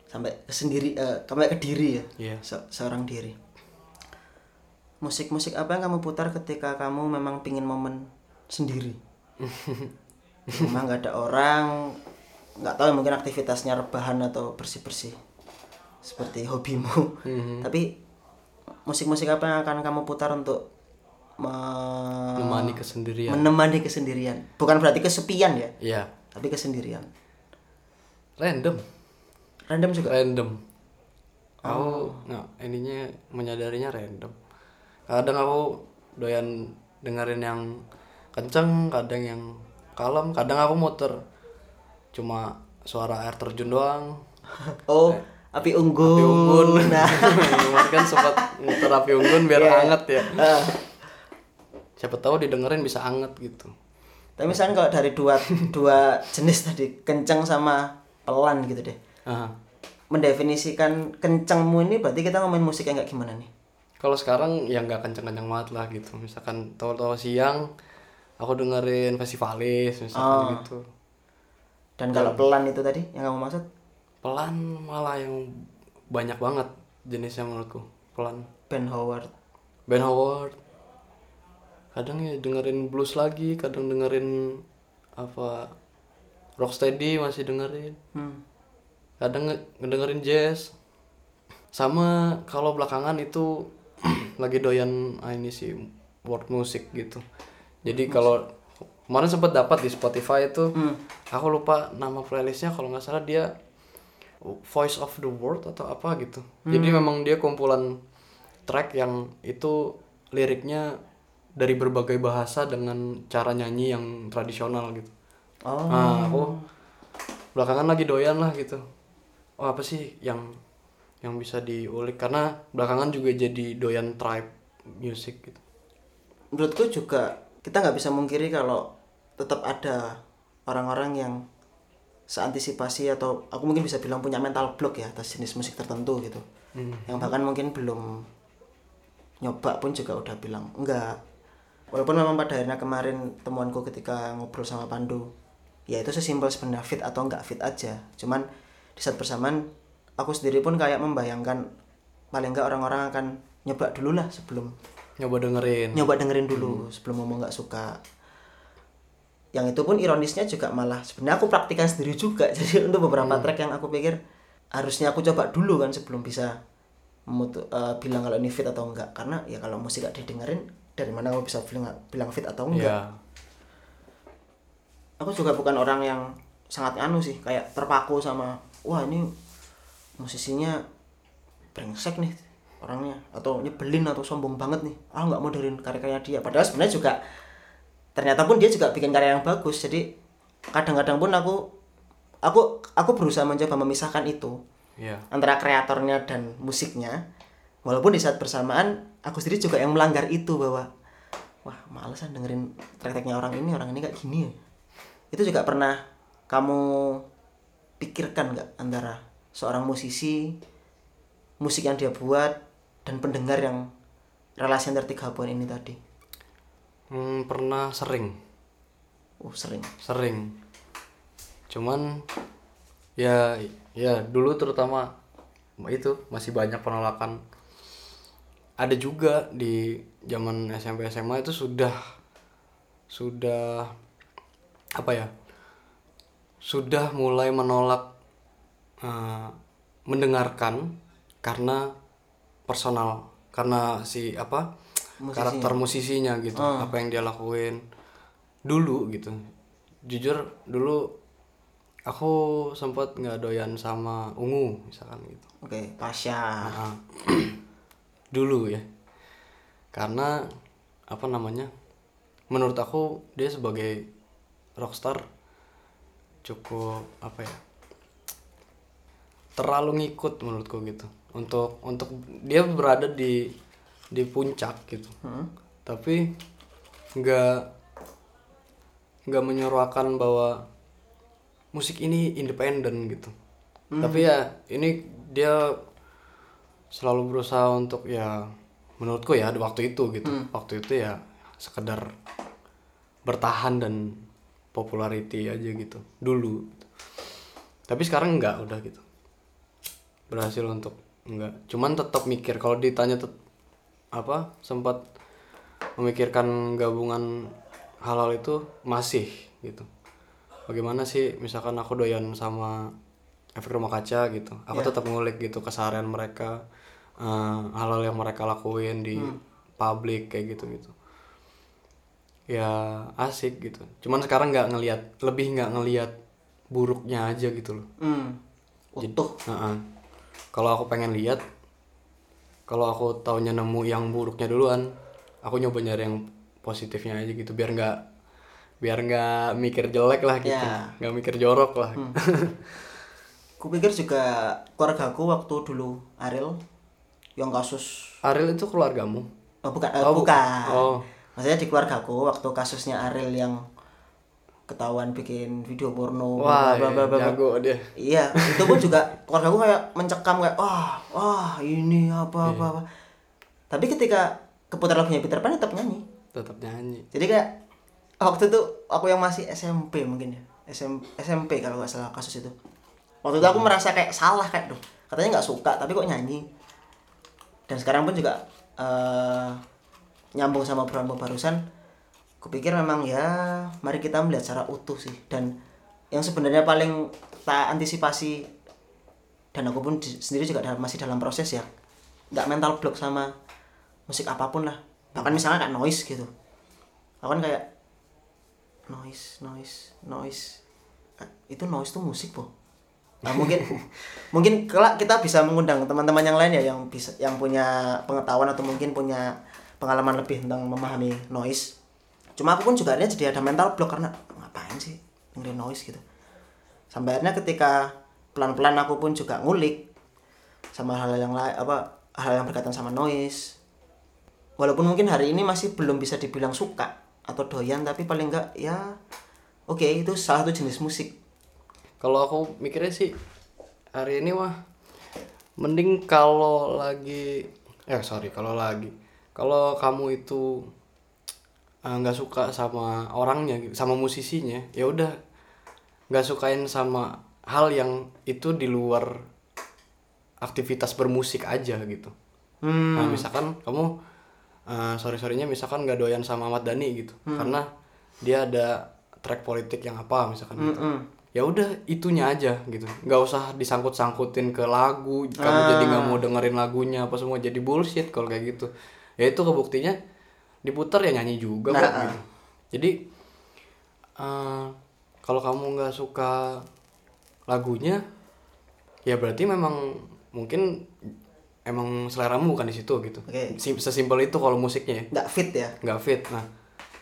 sampai ke sendiri, eh, sampai ke diri ya, Iya. Se- seorang diri. Musik-musik apa yang kamu putar ketika kamu memang pingin momen sendiri? Memang nggak ada orang, nggak tahu mungkin aktivitasnya rebahan atau bersih-bersih seperti hobimu. Tapi musik-musik apa yang akan kamu putar untuk me- Menemani kesendirian. menemani kesendirian. Bukan berarti kesepian ya, Iya. tapi kesendirian. Random. Random juga. Random. Aku nggak ininya menyadarinya random. Kadang aku doyan dengerin yang kenceng, kadang yang kalem, kadang aku muter cuma suara air terjun doang. Oh, api unggun. Api unggun. Nah, Kemarin kan sempat muter api unggun biar hangat ya. ah. Siapa tahu didengerin bisa hangat gitu. tapi misalnya kalau dari dua dua jenis tadi, kenceng sama pelan gitu deh. Aha. Mendefinisikan kencengmu ini berarti kita ngomongin musik yang kayak gimana nih? Kalau sekarang ya nggak kenceng-kenceng banget lah gitu. Misalkan tahu-tahu siang aku dengerin festivalis misalkan gitu. Dan kalau pelan itu tadi yang kamu maksud? Pelan malah yang banyak banget jenisnya menurutku. Pelan. Ben Howard. Ben Howard. Kadang ya dengerin blues lagi, kadang dengerin apa rocksteady masih dengerin. Hmm. Kadang nge- ngedengerin jazz. Sama kalau belakangan itu lagi doyan ah, ini sih world music gitu. Jadi kalau kemarin sempat dapat di Spotify itu aku lupa nama playlistnya kalau nggak salah dia Voice of the World atau apa gitu. Jadi memang dia kumpulan track yang itu liriknya dari berbagai bahasa dengan cara nyanyi yang tradisional gitu. Oh. Nah, aku belakangan lagi doyan lah gitu. Oh, apa sih yang yang bisa diulik karena belakangan juga jadi doyan tribe music gitu. Menurutku juga kita nggak bisa mungkiri kalau tetap ada orang-orang yang seantisipasi atau aku mungkin bisa bilang punya mental block ya atas jenis musik tertentu gitu. Yang bahkan mungkin belum nyoba pun juga udah bilang enggak. Walaupun memang pada akhirnya kemarin temuanku ketika ngobrol sama Pandu ya itu sesimpel sebenarnya fit atau enggak fit aja. Cuman di saat bersamaan aku sendiri pun kayak membayangkan paling enggak orang-orang akan nyoba dulu lah sebelum nyoba dengerin. Nyoba dengerin dulu sebelum ngomong nggak suka. Yang itu pun ironisnya juga malah sebenarnya aku praktikan sendiri juga. Jadi untuk beberapa track yang aku pikir harusnya aku coba dulu kan sebelum bisa memutu- eh, bilang kalau ini fit atau enggak. Karena ya kalau musik gak didengerin dari mana aku bisa bilang bilang fit atau enggak? Ya aku juga bukan orang yang sangat anu sih kayak terpaku sama wah ini musisinya brengsek nih orangnya. Atau nyebelin atau sombong banget nih. Ah nggak mau dengerin karya-karya dia. Padahal sebenarnya juga ternyata pun dia juga bikin karya yang bagus. Jadi kadang-kadang pun aku aku aku berusaha mencoba memisahkan itu ya antara kreatornya dan musiknya. Walaupun di saat bersamaan aku sendiri juga yang melanggar itu bahwa wah malesan dengerin track-tracknya orang ini orang ini kayak gini ya. Itu juga pernah kamu pikirkan nggak antara seorang musisi musik yang dia buat dan pendengar yang relasi antar tiga poin ini tadi? Hmm, pernah sering. Oh sering. Sering. Cuman ya ya dulu terutama itu masih banyak penolakan. Ada juga di zaman SMP SMA itu sudah sudah apa ya sudah mulai menolak eh, mendengarkan karena personal. Karena si apa Musisinya. karakter musisinya gitu apa yang dia lakuin. Dulu gitu. Jujur dulu aku sempat nggak doyan sama ungu misalkan gitu. Oke Pasha Nah, dulu ya. Karena apa namanya menurut aku dia sebagai rockstar cukup apa ya terlalu ngikut menurutku gitu untuk untuk dia berada di di puncak gitu. Tapi nggak nggak menyuarakan bahwa musik ini independen gitu. Tapi ya ini dia selalu berusaha untuk ya menurutku ya di waktu itu gitu. Waktu itu ya sekedar bertahan dan popularity aja gitu. Dulu. Tapi sekarang enggak udah gitu. Berhasil untuk enggak. Cuman tetap mikir kalau ditanya tet- apa sempat memikirkan gabungan halal itu masih gitu. Bagaimana sih misalkan aku doyan sama efek rumah kaca gitu. Aku tetap ngulik gitu keseharian mereka eh, hal-hal yang mereka lakuin di publik kayak gitu gitu ya asik gitu. Cuman sekarang nggak ngelihat lebih nggak ngelihat buruknya aja gitu loh. Hmm. utuh. Heeh. Kalau aku pengen lihat kalau aku taunya nemu yang buruknya duluan aku nyoba nyari yang positifnya aja gitu biar nggak biar nggak mikir jelek lah gitu. Ya. nggak mikir jorok lah. Kupikir juga keluargaku waktu dulu Ariel yang kasus Ariel itu keluargamu? Oh, bukan eh, Oh, bu- bukan. oh. maksudnya di keluargaku waktu kasusnya Ariel yang ketahuan bikin video porno wah bla, bla, bla, bla, bla. jago dia. Iya itu pun juga keluargaku kayak mencekam kayak wah wah ini apa apa, apa. tapi ketika keputar lagunya Peter Pan tetap nyanyi. Tetap nyanyi. Jadi kayak waktu itu aku yang masih SMP mungkin ya. SM, SMP kalau nggak salah kasus itu. Waktu itu aku merasa kayak salah kayak tuh katanya nggak suka tapi kok nyanyi? Dan sekarang pun juga eh, nyambung sama obrolan barusan kupikir memang ya mari kita melihat secara utuh sih. Dan yang sebenarnya paling tak antisipasi dan aku pun di- sendiri juga dalam- masih dalam proses ya nggak mental block sama musik apa pun lah. Bahkan misalnya kayak noise gitu. Aku kan kayak noise noise noise. Eh, itu noise tuh musik po nah, mungkin mungkin kelak kita bisa mengundang teman-teman yang lain ya yang bisa yang punya pengetahuan atau mungkin punya pengalaman lebih tentang memahami noise cuma aku pun juga akhirnya jadi ada mental block karena ngapain sih dengerin noise? gitu. Sampai akhirnya ketika pelan-pelan aku pun juga ngulik sama hal yang lain apa hal yang berkaitan sama noise. Walaupun mungkin hari ini masih belum bisa dibilang suka atau doyan tapi paling enggak ya oke itu salah satu jenis musik. Kalau aku mikirnya sih hari ini mah mending kalau lagi eh sorry kalau lagi kalau kamu itu eh, nggak suka sama orangnya gitu, sama musisinya ya udah. Nggak sukain sama hal yang itu di luar aktivitas bermusik aja gitu. Hmm. nah misalkan kamu sorry sorrynya misalkan nggak doyan sama Ahmad Dhani gitu. Karena dia ada track politik yang apa misalkan gitu. Mm-mm. ya udah itunya aja gitu. Nggak usah disangkut sangkutin ke lagu kamu jadi nggak mau dengerin lagunya apa semua jadi bullshit kalau kayak gitu. Ya itu kebuktinya diputar ya nyanyi juga kok gitu. Jadi eh, kalau kamu nggak suka lagunya ya berarti memang mungkin emang seleramu bukan di situ gitu. Oke. Sim- sesimpel itu kalau musiknya ya. Nggak fit ya? Nggak fit nah.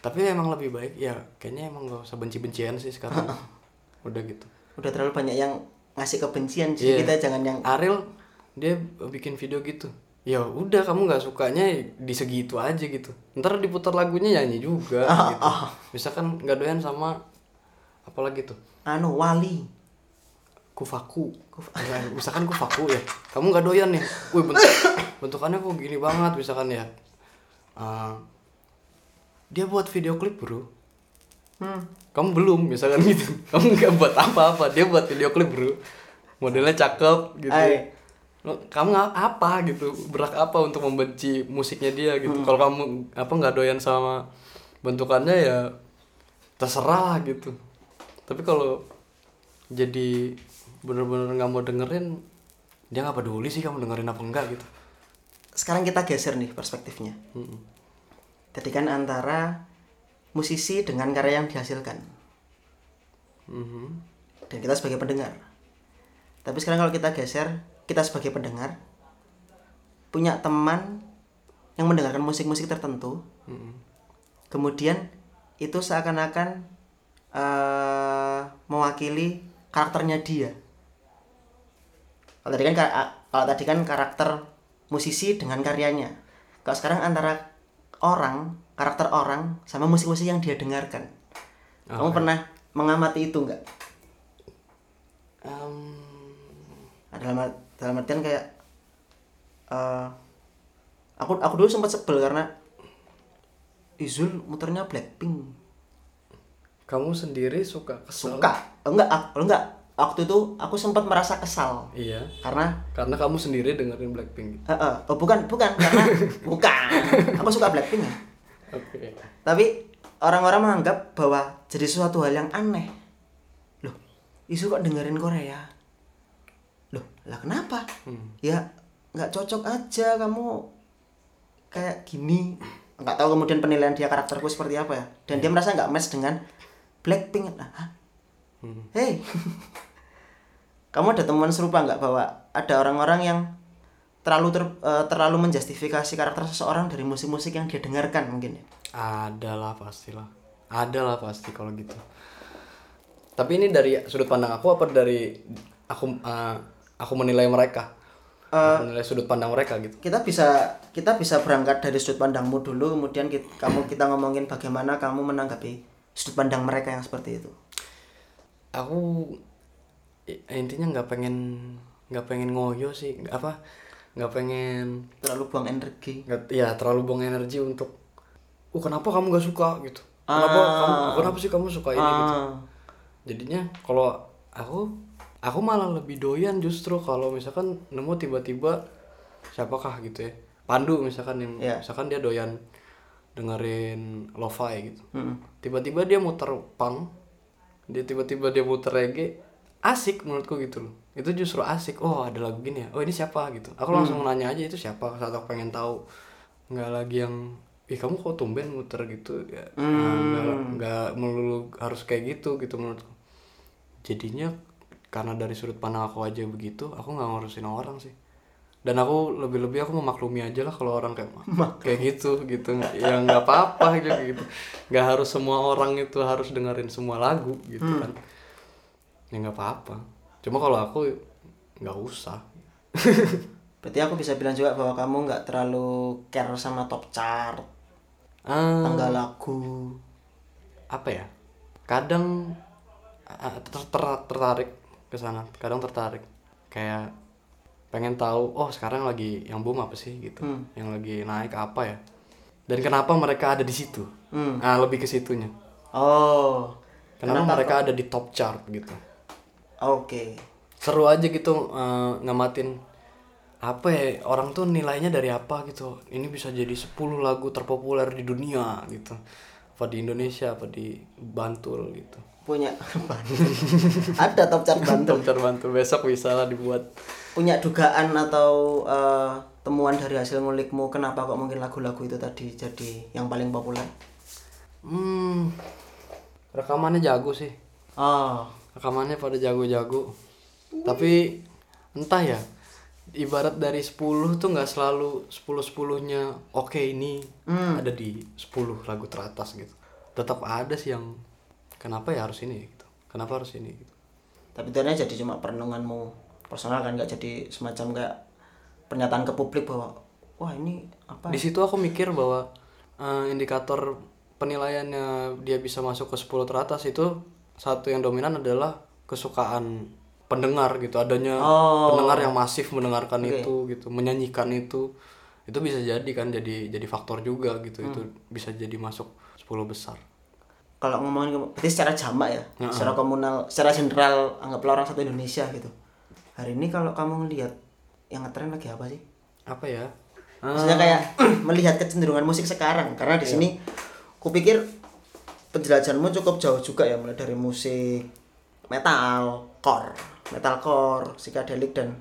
Tapi emang lebih baik ya kayaknya emang gak usah benci-bencian sih sekarang. Udah gitu. Udah terlalu banyak yang ngasih kebencian jadi Iya. kita jangan yang Ariel dia bikin video gitu ya udah kamu nggak sukanya di segitu aja gitu. Ntar diputar lagunya nyanyi juga gitu. Misalkan nggak doyan sama apalagi tuh? Anu wali. Kufaku. Ya, misalkan kufaku ya. Kamu nggak doyan nih. Wih bentuk bentukannya kok gini banget misalkan ya. Ah, dia buat video klip bro. Hmm. kamu belum misalkan gitu. Kamu nggak buat apa-apa. Dia buat video klip bro. Modelnya cakep gitu. Ay. Kamu apa gitu? Berak apa untuk membenci musiknya dia gitu? Kalau kamu apa nggak doyan sama bentukannya ya terserah lah gitu. Tapi kalau jadi bener-bener nggak mau dengerin dia nggak peduli sih kamu dengerin apa enggak gitu. Sekarang kita geser nih perspektifnya. Tadi kan antara musisi dengan karya yang dihasilkan. Mhm. dan kita sebagai pendengar. Tapi sekarang kalau kita geser kita sebagai pendengar punya teman yang mendengarkan musik-musik tertentu kemudian itu seakan-akan eh, mewakili karakternya dia. Kalau tadi kan kalau tadi kan karakter musisi dengan karyanya. Kalau sekarang antara orang karakter orang sama musik-musik yang dia dengarkan. Kamu pernah mengamati itu nggak? Em, Nah, dalam art- dalam artian kayak eh, aku aku dulu sempat sebel karena Izul muternya Blackpink. Kamu sendiri suka kesel? Suka. Enggak aku enggak. Waktu itu aku sempat merasa kesal. Iya. Karena karena kamu sendiri dengerin Blackpink? Eh, eh, oh bukan bukan. Karena bukan. Aku suka Blackpink ya. Oke. Tapi orang-orang menganggap bahwa jadi sesuatu hal yang aneh. Loh Isu kok dengerin Korea lah kenapa? Ya nggak cocok aja kamu kayak gini. Nggak tahu kemudian penilaian dia karakterku seperti apa ya. Dan dia merasa nggak match dengan Blackpink. Nah, hah? hey. Kamu ada temuan serupa nggak bahwa ada orang-orang yang terlalu ter- eh, terlalu menjustifikasi karakter seseorang dari musik-musik yang dia dengarkan mungkin ya? Ada lah pastilah. Ada lah pasti kalau gitu. Tapi ini dari sudut pandang aku apa dari aku eh, aku menilai mereka? Aku menilai sudut pandang mereka gitu. kita bisa kita bisa berangkat dari sudut pandangmu dulu kemudian kita, kamu kita ngomongin bagaimana kamu menanggapi sudut pandang mereka yang seperti itu. Aku intinya nggak pengen nggak pengen ngoyo sih apa nggak pengen terlalu buang energi. Nggak ya terlalu buang energi untuk uh kenapa kamu nggak suka? gitu. Kenapa kamu kenapa sih kamu suka ini? gitu. Ah, jadinya kalau aku aku malah lebih doyan justru kalau misalkan nemu tiba-tiba siapakah gitu ya. Pandu misalkan yang Iya. misalkan dia doyan dengerin lo-fi gitu. Mm. tiba-tiba dia muter punk dia tiba-tiba dia muter reggae asik menurutku gitu loh. Itu justru asik. Oh ada lagu gini ya? Oh ini siapa gitu. Aku langsung nanya aja itu siapa? Saat aku pengen tahu nggak lagi yang ih kamu kok tumben muter gitu? Ya Nah, nggak nggak melulu harus kayak gitu gitu menurutku. Jadinya karena dari sudut pandang aku aja begitu aku nggak ngurusin orang sih. Dan aku lebih-lebih aku memaklumi aja lah kalau orang kayak kayak gitu gitu. Ya nggak apa-apa aja gitu. Nggak harus semua orang itu harus dengerin semua lagu gitu kan. Ya nggak apa-apa. Cuma kalau aku nggak usah. Berarti aku bisa bilang juga bahwa kamu nggak terlalu care sama top chart Ah, tanggal lagu. Apa ya? Kadang ah, ter- ter- tertarik ke sana kadang tertarik. Kayak pengen tahu oh sekarang lagi yang boom apa sih gitu. Hmm. yang lagi naik apa ya? Dan kenapa mereka ada di situ? Hmm. nah lebih ke situnya. Oh. kenapa, Kenapa mereka ada di top chart gitu? Oke. seru aja gitu eh, ngamatin apa ya orang tuh nilainya dari apa gitu. Ini bisa jadi 10 lagu terpopuler di dunia gitu. Apa di Indonesia apa di Bantul gitu Punya Ada top chart Bantul. Top chart Bantul besok bisa lah dibuat Punya dugaan atau eh, temuan dari hasil ngulikmu kenapa kok mungkin lagu-lagu itu tadi jadi yang paling populer? hmm rekamannya jago sih Oh. rekamannya pada jago-jago tapi entah ya ibarat dari 10 tuh nggak selalu 10 10 nya oke ini ada di 10 lagu teratas gitu tetap ada sih yang kenapa ya harus ini gitu? Kenapa harus ini gitu? Tapi itu aja jadi cuma perenunganmu personal kan nggak jadi semacam kayak pernyataan ke publik bahwa wah ini apa? di situ aku mikir bahwa eh, indikator penilaiannya dia bisa masuk ke 10 teratas itu satu yang dominan adalah kesukaan pendengar gitu. Adanya Oh. pendengar yang masif mendengarkan itu gitu. Menyanyikan itu. Itu bisa jadi kan jadi jadi faktor juga gitu. Itu bisa jadi masuk 10 besar Kalau ngomongin berarti secara jamak ya, secara komunal, secara general anggaplah orang satu Indonesia gitu. Hari ini kalau kamu ngelihat yang ngetren lagi apa sih? apa ya? Maksudnya kayak melihat kecenderungan musik sekarang karena di sini kupikir penjelajahanmu cukup jauh juga ya mulai dari musik metal, core, metalcore, psychedelic dan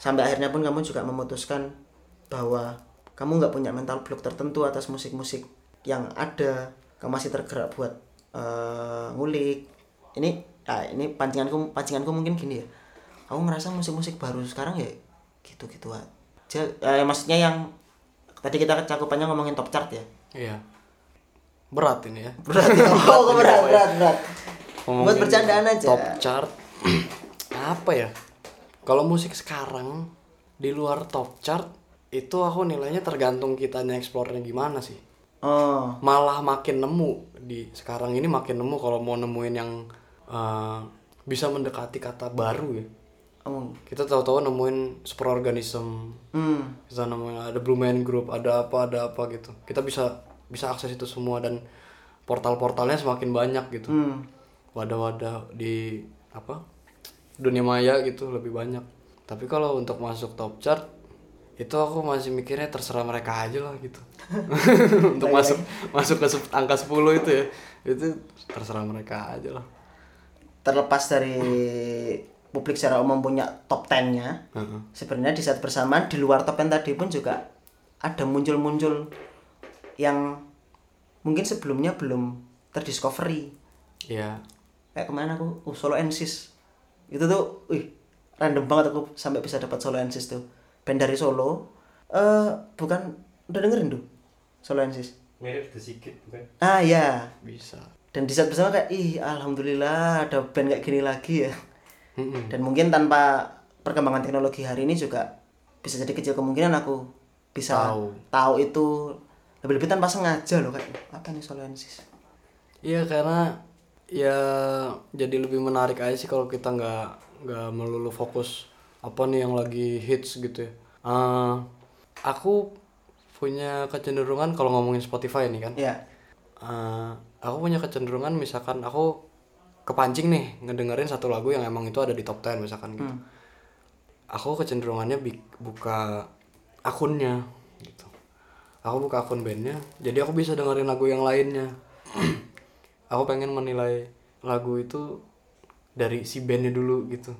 sampai akhirnya pun kamu juga memutuskan bahwa kamu nggak punya mental block tertentu atas musik-musik yang ada, kamu masih tergerak buat eh, ngulik. Ini ah, ini pancinganku pancinganku mungkin gini ya. Aku ngerasa musik-musik baru sekarang ya gitu-gitu aja. Eh, maksudnya yang tadi kita cakupannya ngomongin top chart ya. iya berat ini ya Berat. oh, berat, berat, berat. Ngomongin Buat bercandaan aja. Top chart apa ya? Kalau musik sekarang di luar top chart itu aku nilainya tergantung kitanya eksplornya gimana sih. Oh, Malah makin nemu di sekarang ini makin nemu kalau mau nemuin yang eh, bisa mendekati kata baru ya. oh. Kita tahu-tahu nemuin superorganism, Hmm. kita nemuin ada Blue Man Group, ada apa ada apa gitu. Kita bisa bisa akses itu semua dan portal-portalnya semakin banyak gitu Hmm. wadah-wadah di apa dunia maya gitu lebih banyak tapi kalau untuk masuk top chart itu aku masih mikirnya terserah mereka aja lah gitu untuk masuk masuk ke angka 10 itu ya itu terserah mereka aja lah Terlepas dari publik secara umum punya top 10-nya, Heeh. sebenarnya di saat bersamaan di luar top 10 tadi pun juga ada muncul-muncul yang mungkin sebelumnya belum terdiscovery. ya Kayak ke mana aku, oh, solo ensis. Itu tuh, wih, random banget aku sampai bisa dapat solo ensis tuh. Band dari Solo, eh bukan, udah dengerin tuh, solo ensis. Mirip The Sigit bukan? Ah ya, bisa dan di saat bersama kayak ih alhamdulillah ada band kayak gini lagi ya dan mungkin tanpa perkembangan teknologi hari ini juga bisa jadi kecil kemungkinan aku bisa Tahu. tahu itu lebih-lebih tanpa sengaja loh kayak apa nih Solensis Iya karena ya jadi lebih menarik aja sih kalau kita nggak nggak melulu fokus apa nih yang lagi hits gitu ya. Eh, aku punya kecenderungan kalau ngomongin Spotify nih kan. ya eh, aku punya kecenderungan misalkan aku kepancing nih ngedengerin satu lagu yang emang itu ada di top 10 misalkan gitu. Aku kecenderungannya buka akunnya gitu. Aku buka akun bandnya, jadi aku bisa dengerin lagu yang lainnya. aku pengen menilai lagu itu dari si bandnya dulu gitu.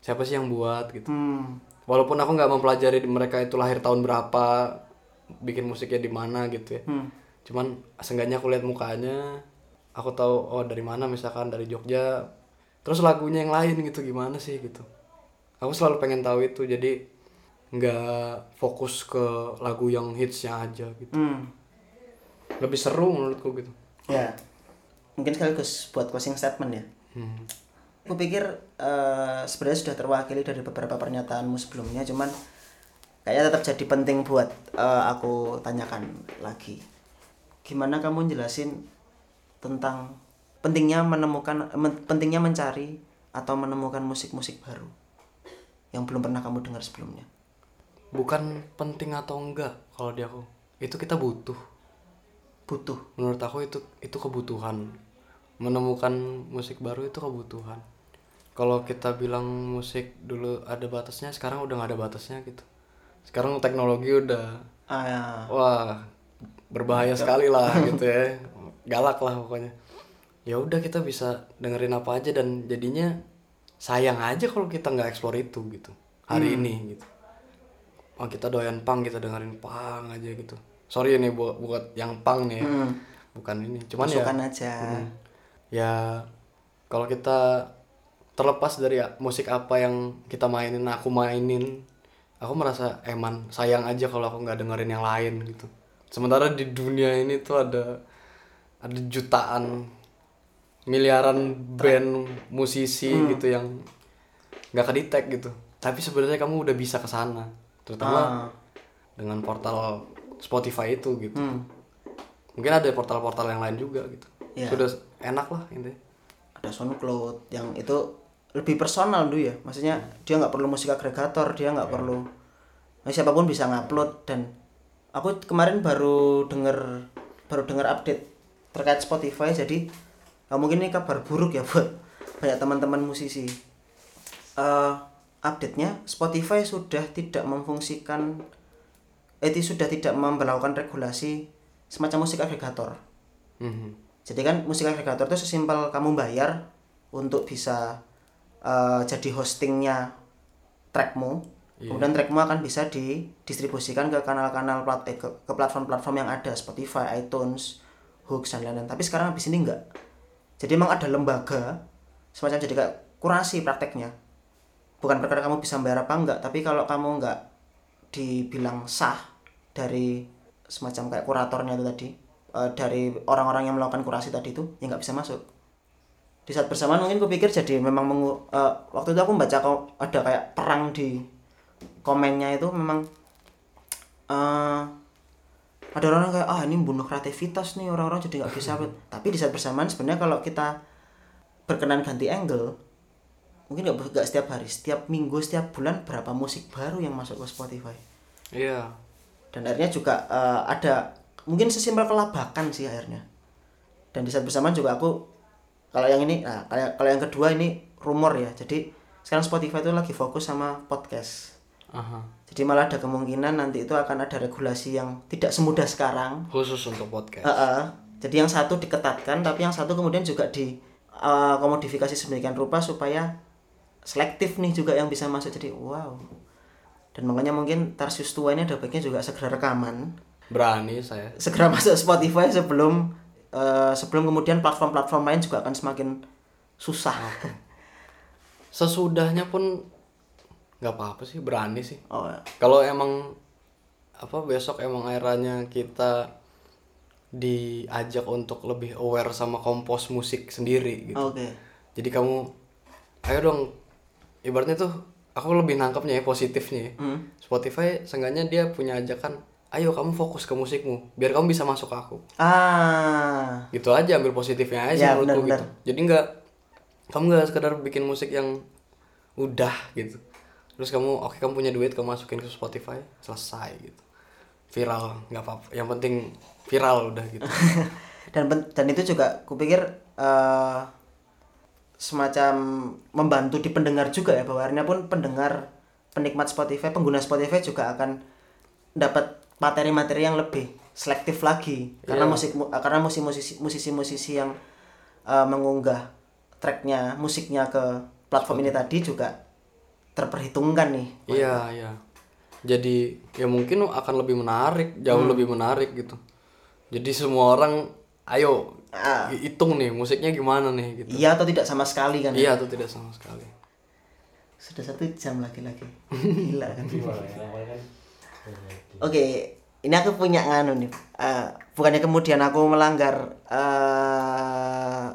Siapa sih yang buat gitu. hmm. Walaupun aku nggak mempelajari mereka itu lahir tahun berapa, bikin musiknya di mana gitu ya. Hmm. Cuman seenggaknya aku lihat mukanya, aku tahu oh dari mana misalkan dari Jogja. Terus lagunya yang lain gitu gimana sih gitu. Aku selalu pengen tahu itu jadi nggak fokus ke lagu yang hitsnya aja gitu. Hmm. Lebih seru menurutku gitu. ya mungkin sekaligus buat closing statement ya Hmm. Aku pikir eh, sebenarnya sudah terwakili dari beberapa pernyataanmu sebelumnya cuman kayaknya tetap jadi penting buat eh, aku tanyakan lagi. Gimana kamu jelasin tentang pentingnya menemukan men- pentingnya mencari atau menemukan musik-musik baru yang belum pernah kamu dengar sebelumnya? Bukan penting atau enggak kalau di aku. Itu kita butuh. butuh? Menurut aku itu itu kebutuhan. Menemukan musik baru itu kebutuhan kalau kita bilang musik dulu ada batasnya sekarang udah nggak ada batasnya gitu. Sekarang teknologi udah ah, ya. wah berbahaya sekali lah gitu ya. Galak lah pokoknya. Ya udah kita bisa dengerin apa aja dan jadinya sayang aja kalau kita nggak eksplor itu gitu hari ini gitu. Oh kita doyan pang kita dengerin pang aja gitu. Sorry nih buat buat yang pang nih ya. bukan ini cuman ya masukan aja. Ya kalau kita terlepas dari musik apa yang kita mainin aku mainin aku merasa eman sayang aja kalau aku nggak dengerin yang lain gitu. Sementara di dunia ini tuh ada ada jutaan miliaran band musisi gitu yang nggak kedetek gitu. Tapi sebenarnya kamu udah bisa ke sana terutama dengan portal Spotify itu gitu. Mungkin ada portal-portal yang lain juga gitu. Iya. sudah enak lah intinya. Ada SoundCloud yang itu lebih personal dulu ya. Maksudnya dia nggak perlu musik agregator dia nggak perlu nah, siapa pun bisa ngupload dan aku kemarin baru denger baru denger update terkait Spotify jadi nggak mungkin ini kabar buruk ya buat banyak teman-teman musisi. Eh update-nya Spotify sudah tidak memfungsikan eh ti- sudah tidak memperlakukan regulasi semacam musik agregator. Mhm. jadi kan musik agregator itu sesimpel kamu bayar untuk bisa eh, jadi hostingnya trackmu. Kemudian trackmu akan bisa didistribusikan ke kanal-kanal plat eh, ke, ke platform-platform yang ada Spotify, iTunes, Hooks dan lain-lain. Tapi sekarang habis ini enggak. Jadi emang ada lembaga semacam jadi kayak kurasi prakteknya. Bukan perkara kamu bisa bayar apa enggak, tapi kalau kamu enggak dibilang sah dari semacam kayak kuratornya itu tadi eh, dari orang-orang yang melakukan kurasi tadi itu ya nggak bisa masuk di saat bersamaan mungkin kupikir jadi memang mengu- eh, waktu itu aku membaca ko- ada kayak perang di komennya itu memang eh ada orang kayak ah ini bunuh kreativitas nih orang-orang jadi nggak bisa. Upload." tapi di saat bersamaan sebenarnya kalau kita berkenan ganti angle mungkin nggak nggak setiap hari setiap minggu setiap bulan berapa musik baru yang masuk ke Spotify. Iya. Dan akhirnya juga eh, ada mungkin sesimpel kelabakan sih akhirnya. Dan di saat bersamaan juga aku kalau yang ini nah kalau yang kedua ini rumor ya. Jadi sekarang Spotify itu lagi fokus sama podcast. Aha. jadi malah ada kemungkinan nanti itu akan ada regulasi yang tidak semudah sekarang. Khusus untuk podcast. Eh, eh. jadi yang satu diketatkan tapi yang satu kemudian juga di eh, komodifikasi sedemikian rupa supaya selektif nih juga yang bisa masuk. Jadi wow. Dan makanya mungkin Tarsius tua ini ada baiknya juga segera rekaman. Berani saya. Segera masuk Spotify sebelum eh, sebelum kemudian platform-platform lain juga akan semakin susah sesudahnya pun nggak apa-apa sih berani sih oh ya. kalau emang apa besok emang eranya kita diajak untuk lebih aware sama kompos musik sendiri gitu oke jadi kamu ayo dong ibaratnya tuh aku lebih nangkepnya ya positifnya ya. Hmm. Spotify seenggaknya dia punya ajakan ayo kamu fokus ke musikmu biar kamu bisa masuk ke aku. Ah. Gitu aja ambil positifnya aja Ya, menurutku benar-benar. gitu. jadi nggak kamu nggak sekedar bikin musik yang udah gitu. Terus kamu oke kamu punya duit kamu masukin ke Spotify selesai gitu. Viral nggak apa-apa. Yang penting viral udah gitu. Dan dan itu juga kupikir eh, semacam membantu di pendengar juga ya bahwa akhirnya pun pendengar penikmat Spotify pengguna Spotify juga akan dapat materi-materi yang lebih selektif lagi. Karena Iya. musik mu- karena musisi musisi-musisi yang eh, mengunggah tracknya musiknya ke platform ini tadi juga terperhitungkan nih. Iya iya. Jadi ya mungkin akan lebih menarik jauh Hmm. lebih menarik gitu. Jadi semua orang ayo Ah. hitung nih musiknya gimana nih gitu. Iya atau tidak sama sekali kan iya atau tidak sama sekali. Sudah satu jam lagi-lagi. Gila kan oke ini aku punya nganu nih. Eh, bukannya kemudian aku melanggar eh,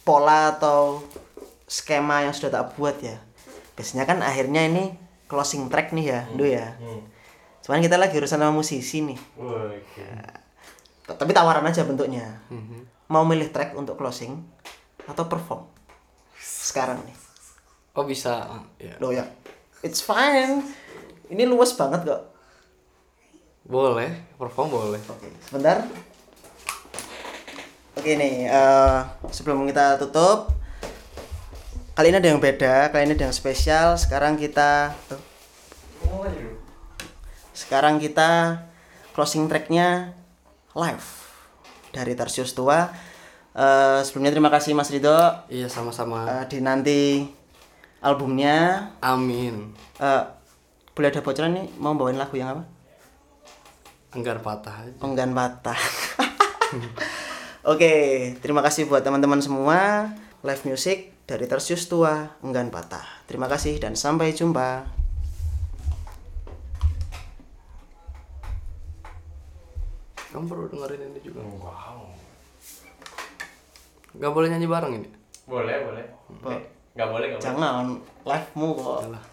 pola atau skema yang sudah tak buat ya. Biasanya kan akhirnya ini closing track nih ya Ndu ya. cuman kita lagi urusan sama musisi nih. T- tapi tawaran aja bentuknya. Mau milih track untuk closing atau perform? Sekarang nih. Oh bisa. Ya. Loh ya, it's fine. Ini luas banget kok. Boleh perform boleh Oke, sebentar. Oke nih, eh, sebelum kita tutup, kali ini ada yang beda, kali ini ada yang spesial. Sekarang kita, sekarang kita closing tracknya live dari Tarsius Tua. Eh, sebelumnya terima kasih Mas Ridho. Iya sama-sama. Eh, di nanti albumnya, Amin. eh, boleh ada bocoran nih mau bawain lagu yang apa? Enggar patah aja. Enggan patah. Oke, terima kasih buat teman-teman semua. Live music dari Tersius Tua, Enggan Patah. Terima kasih dan sampai jumpa. Kamu perlu dengerin ini juga. Wow. Gak boleh nyanyi bareng ini. Boleh, boleh. Bo- Nggak boleh, nggak boleh. Jangan live-mu kok. Yalah.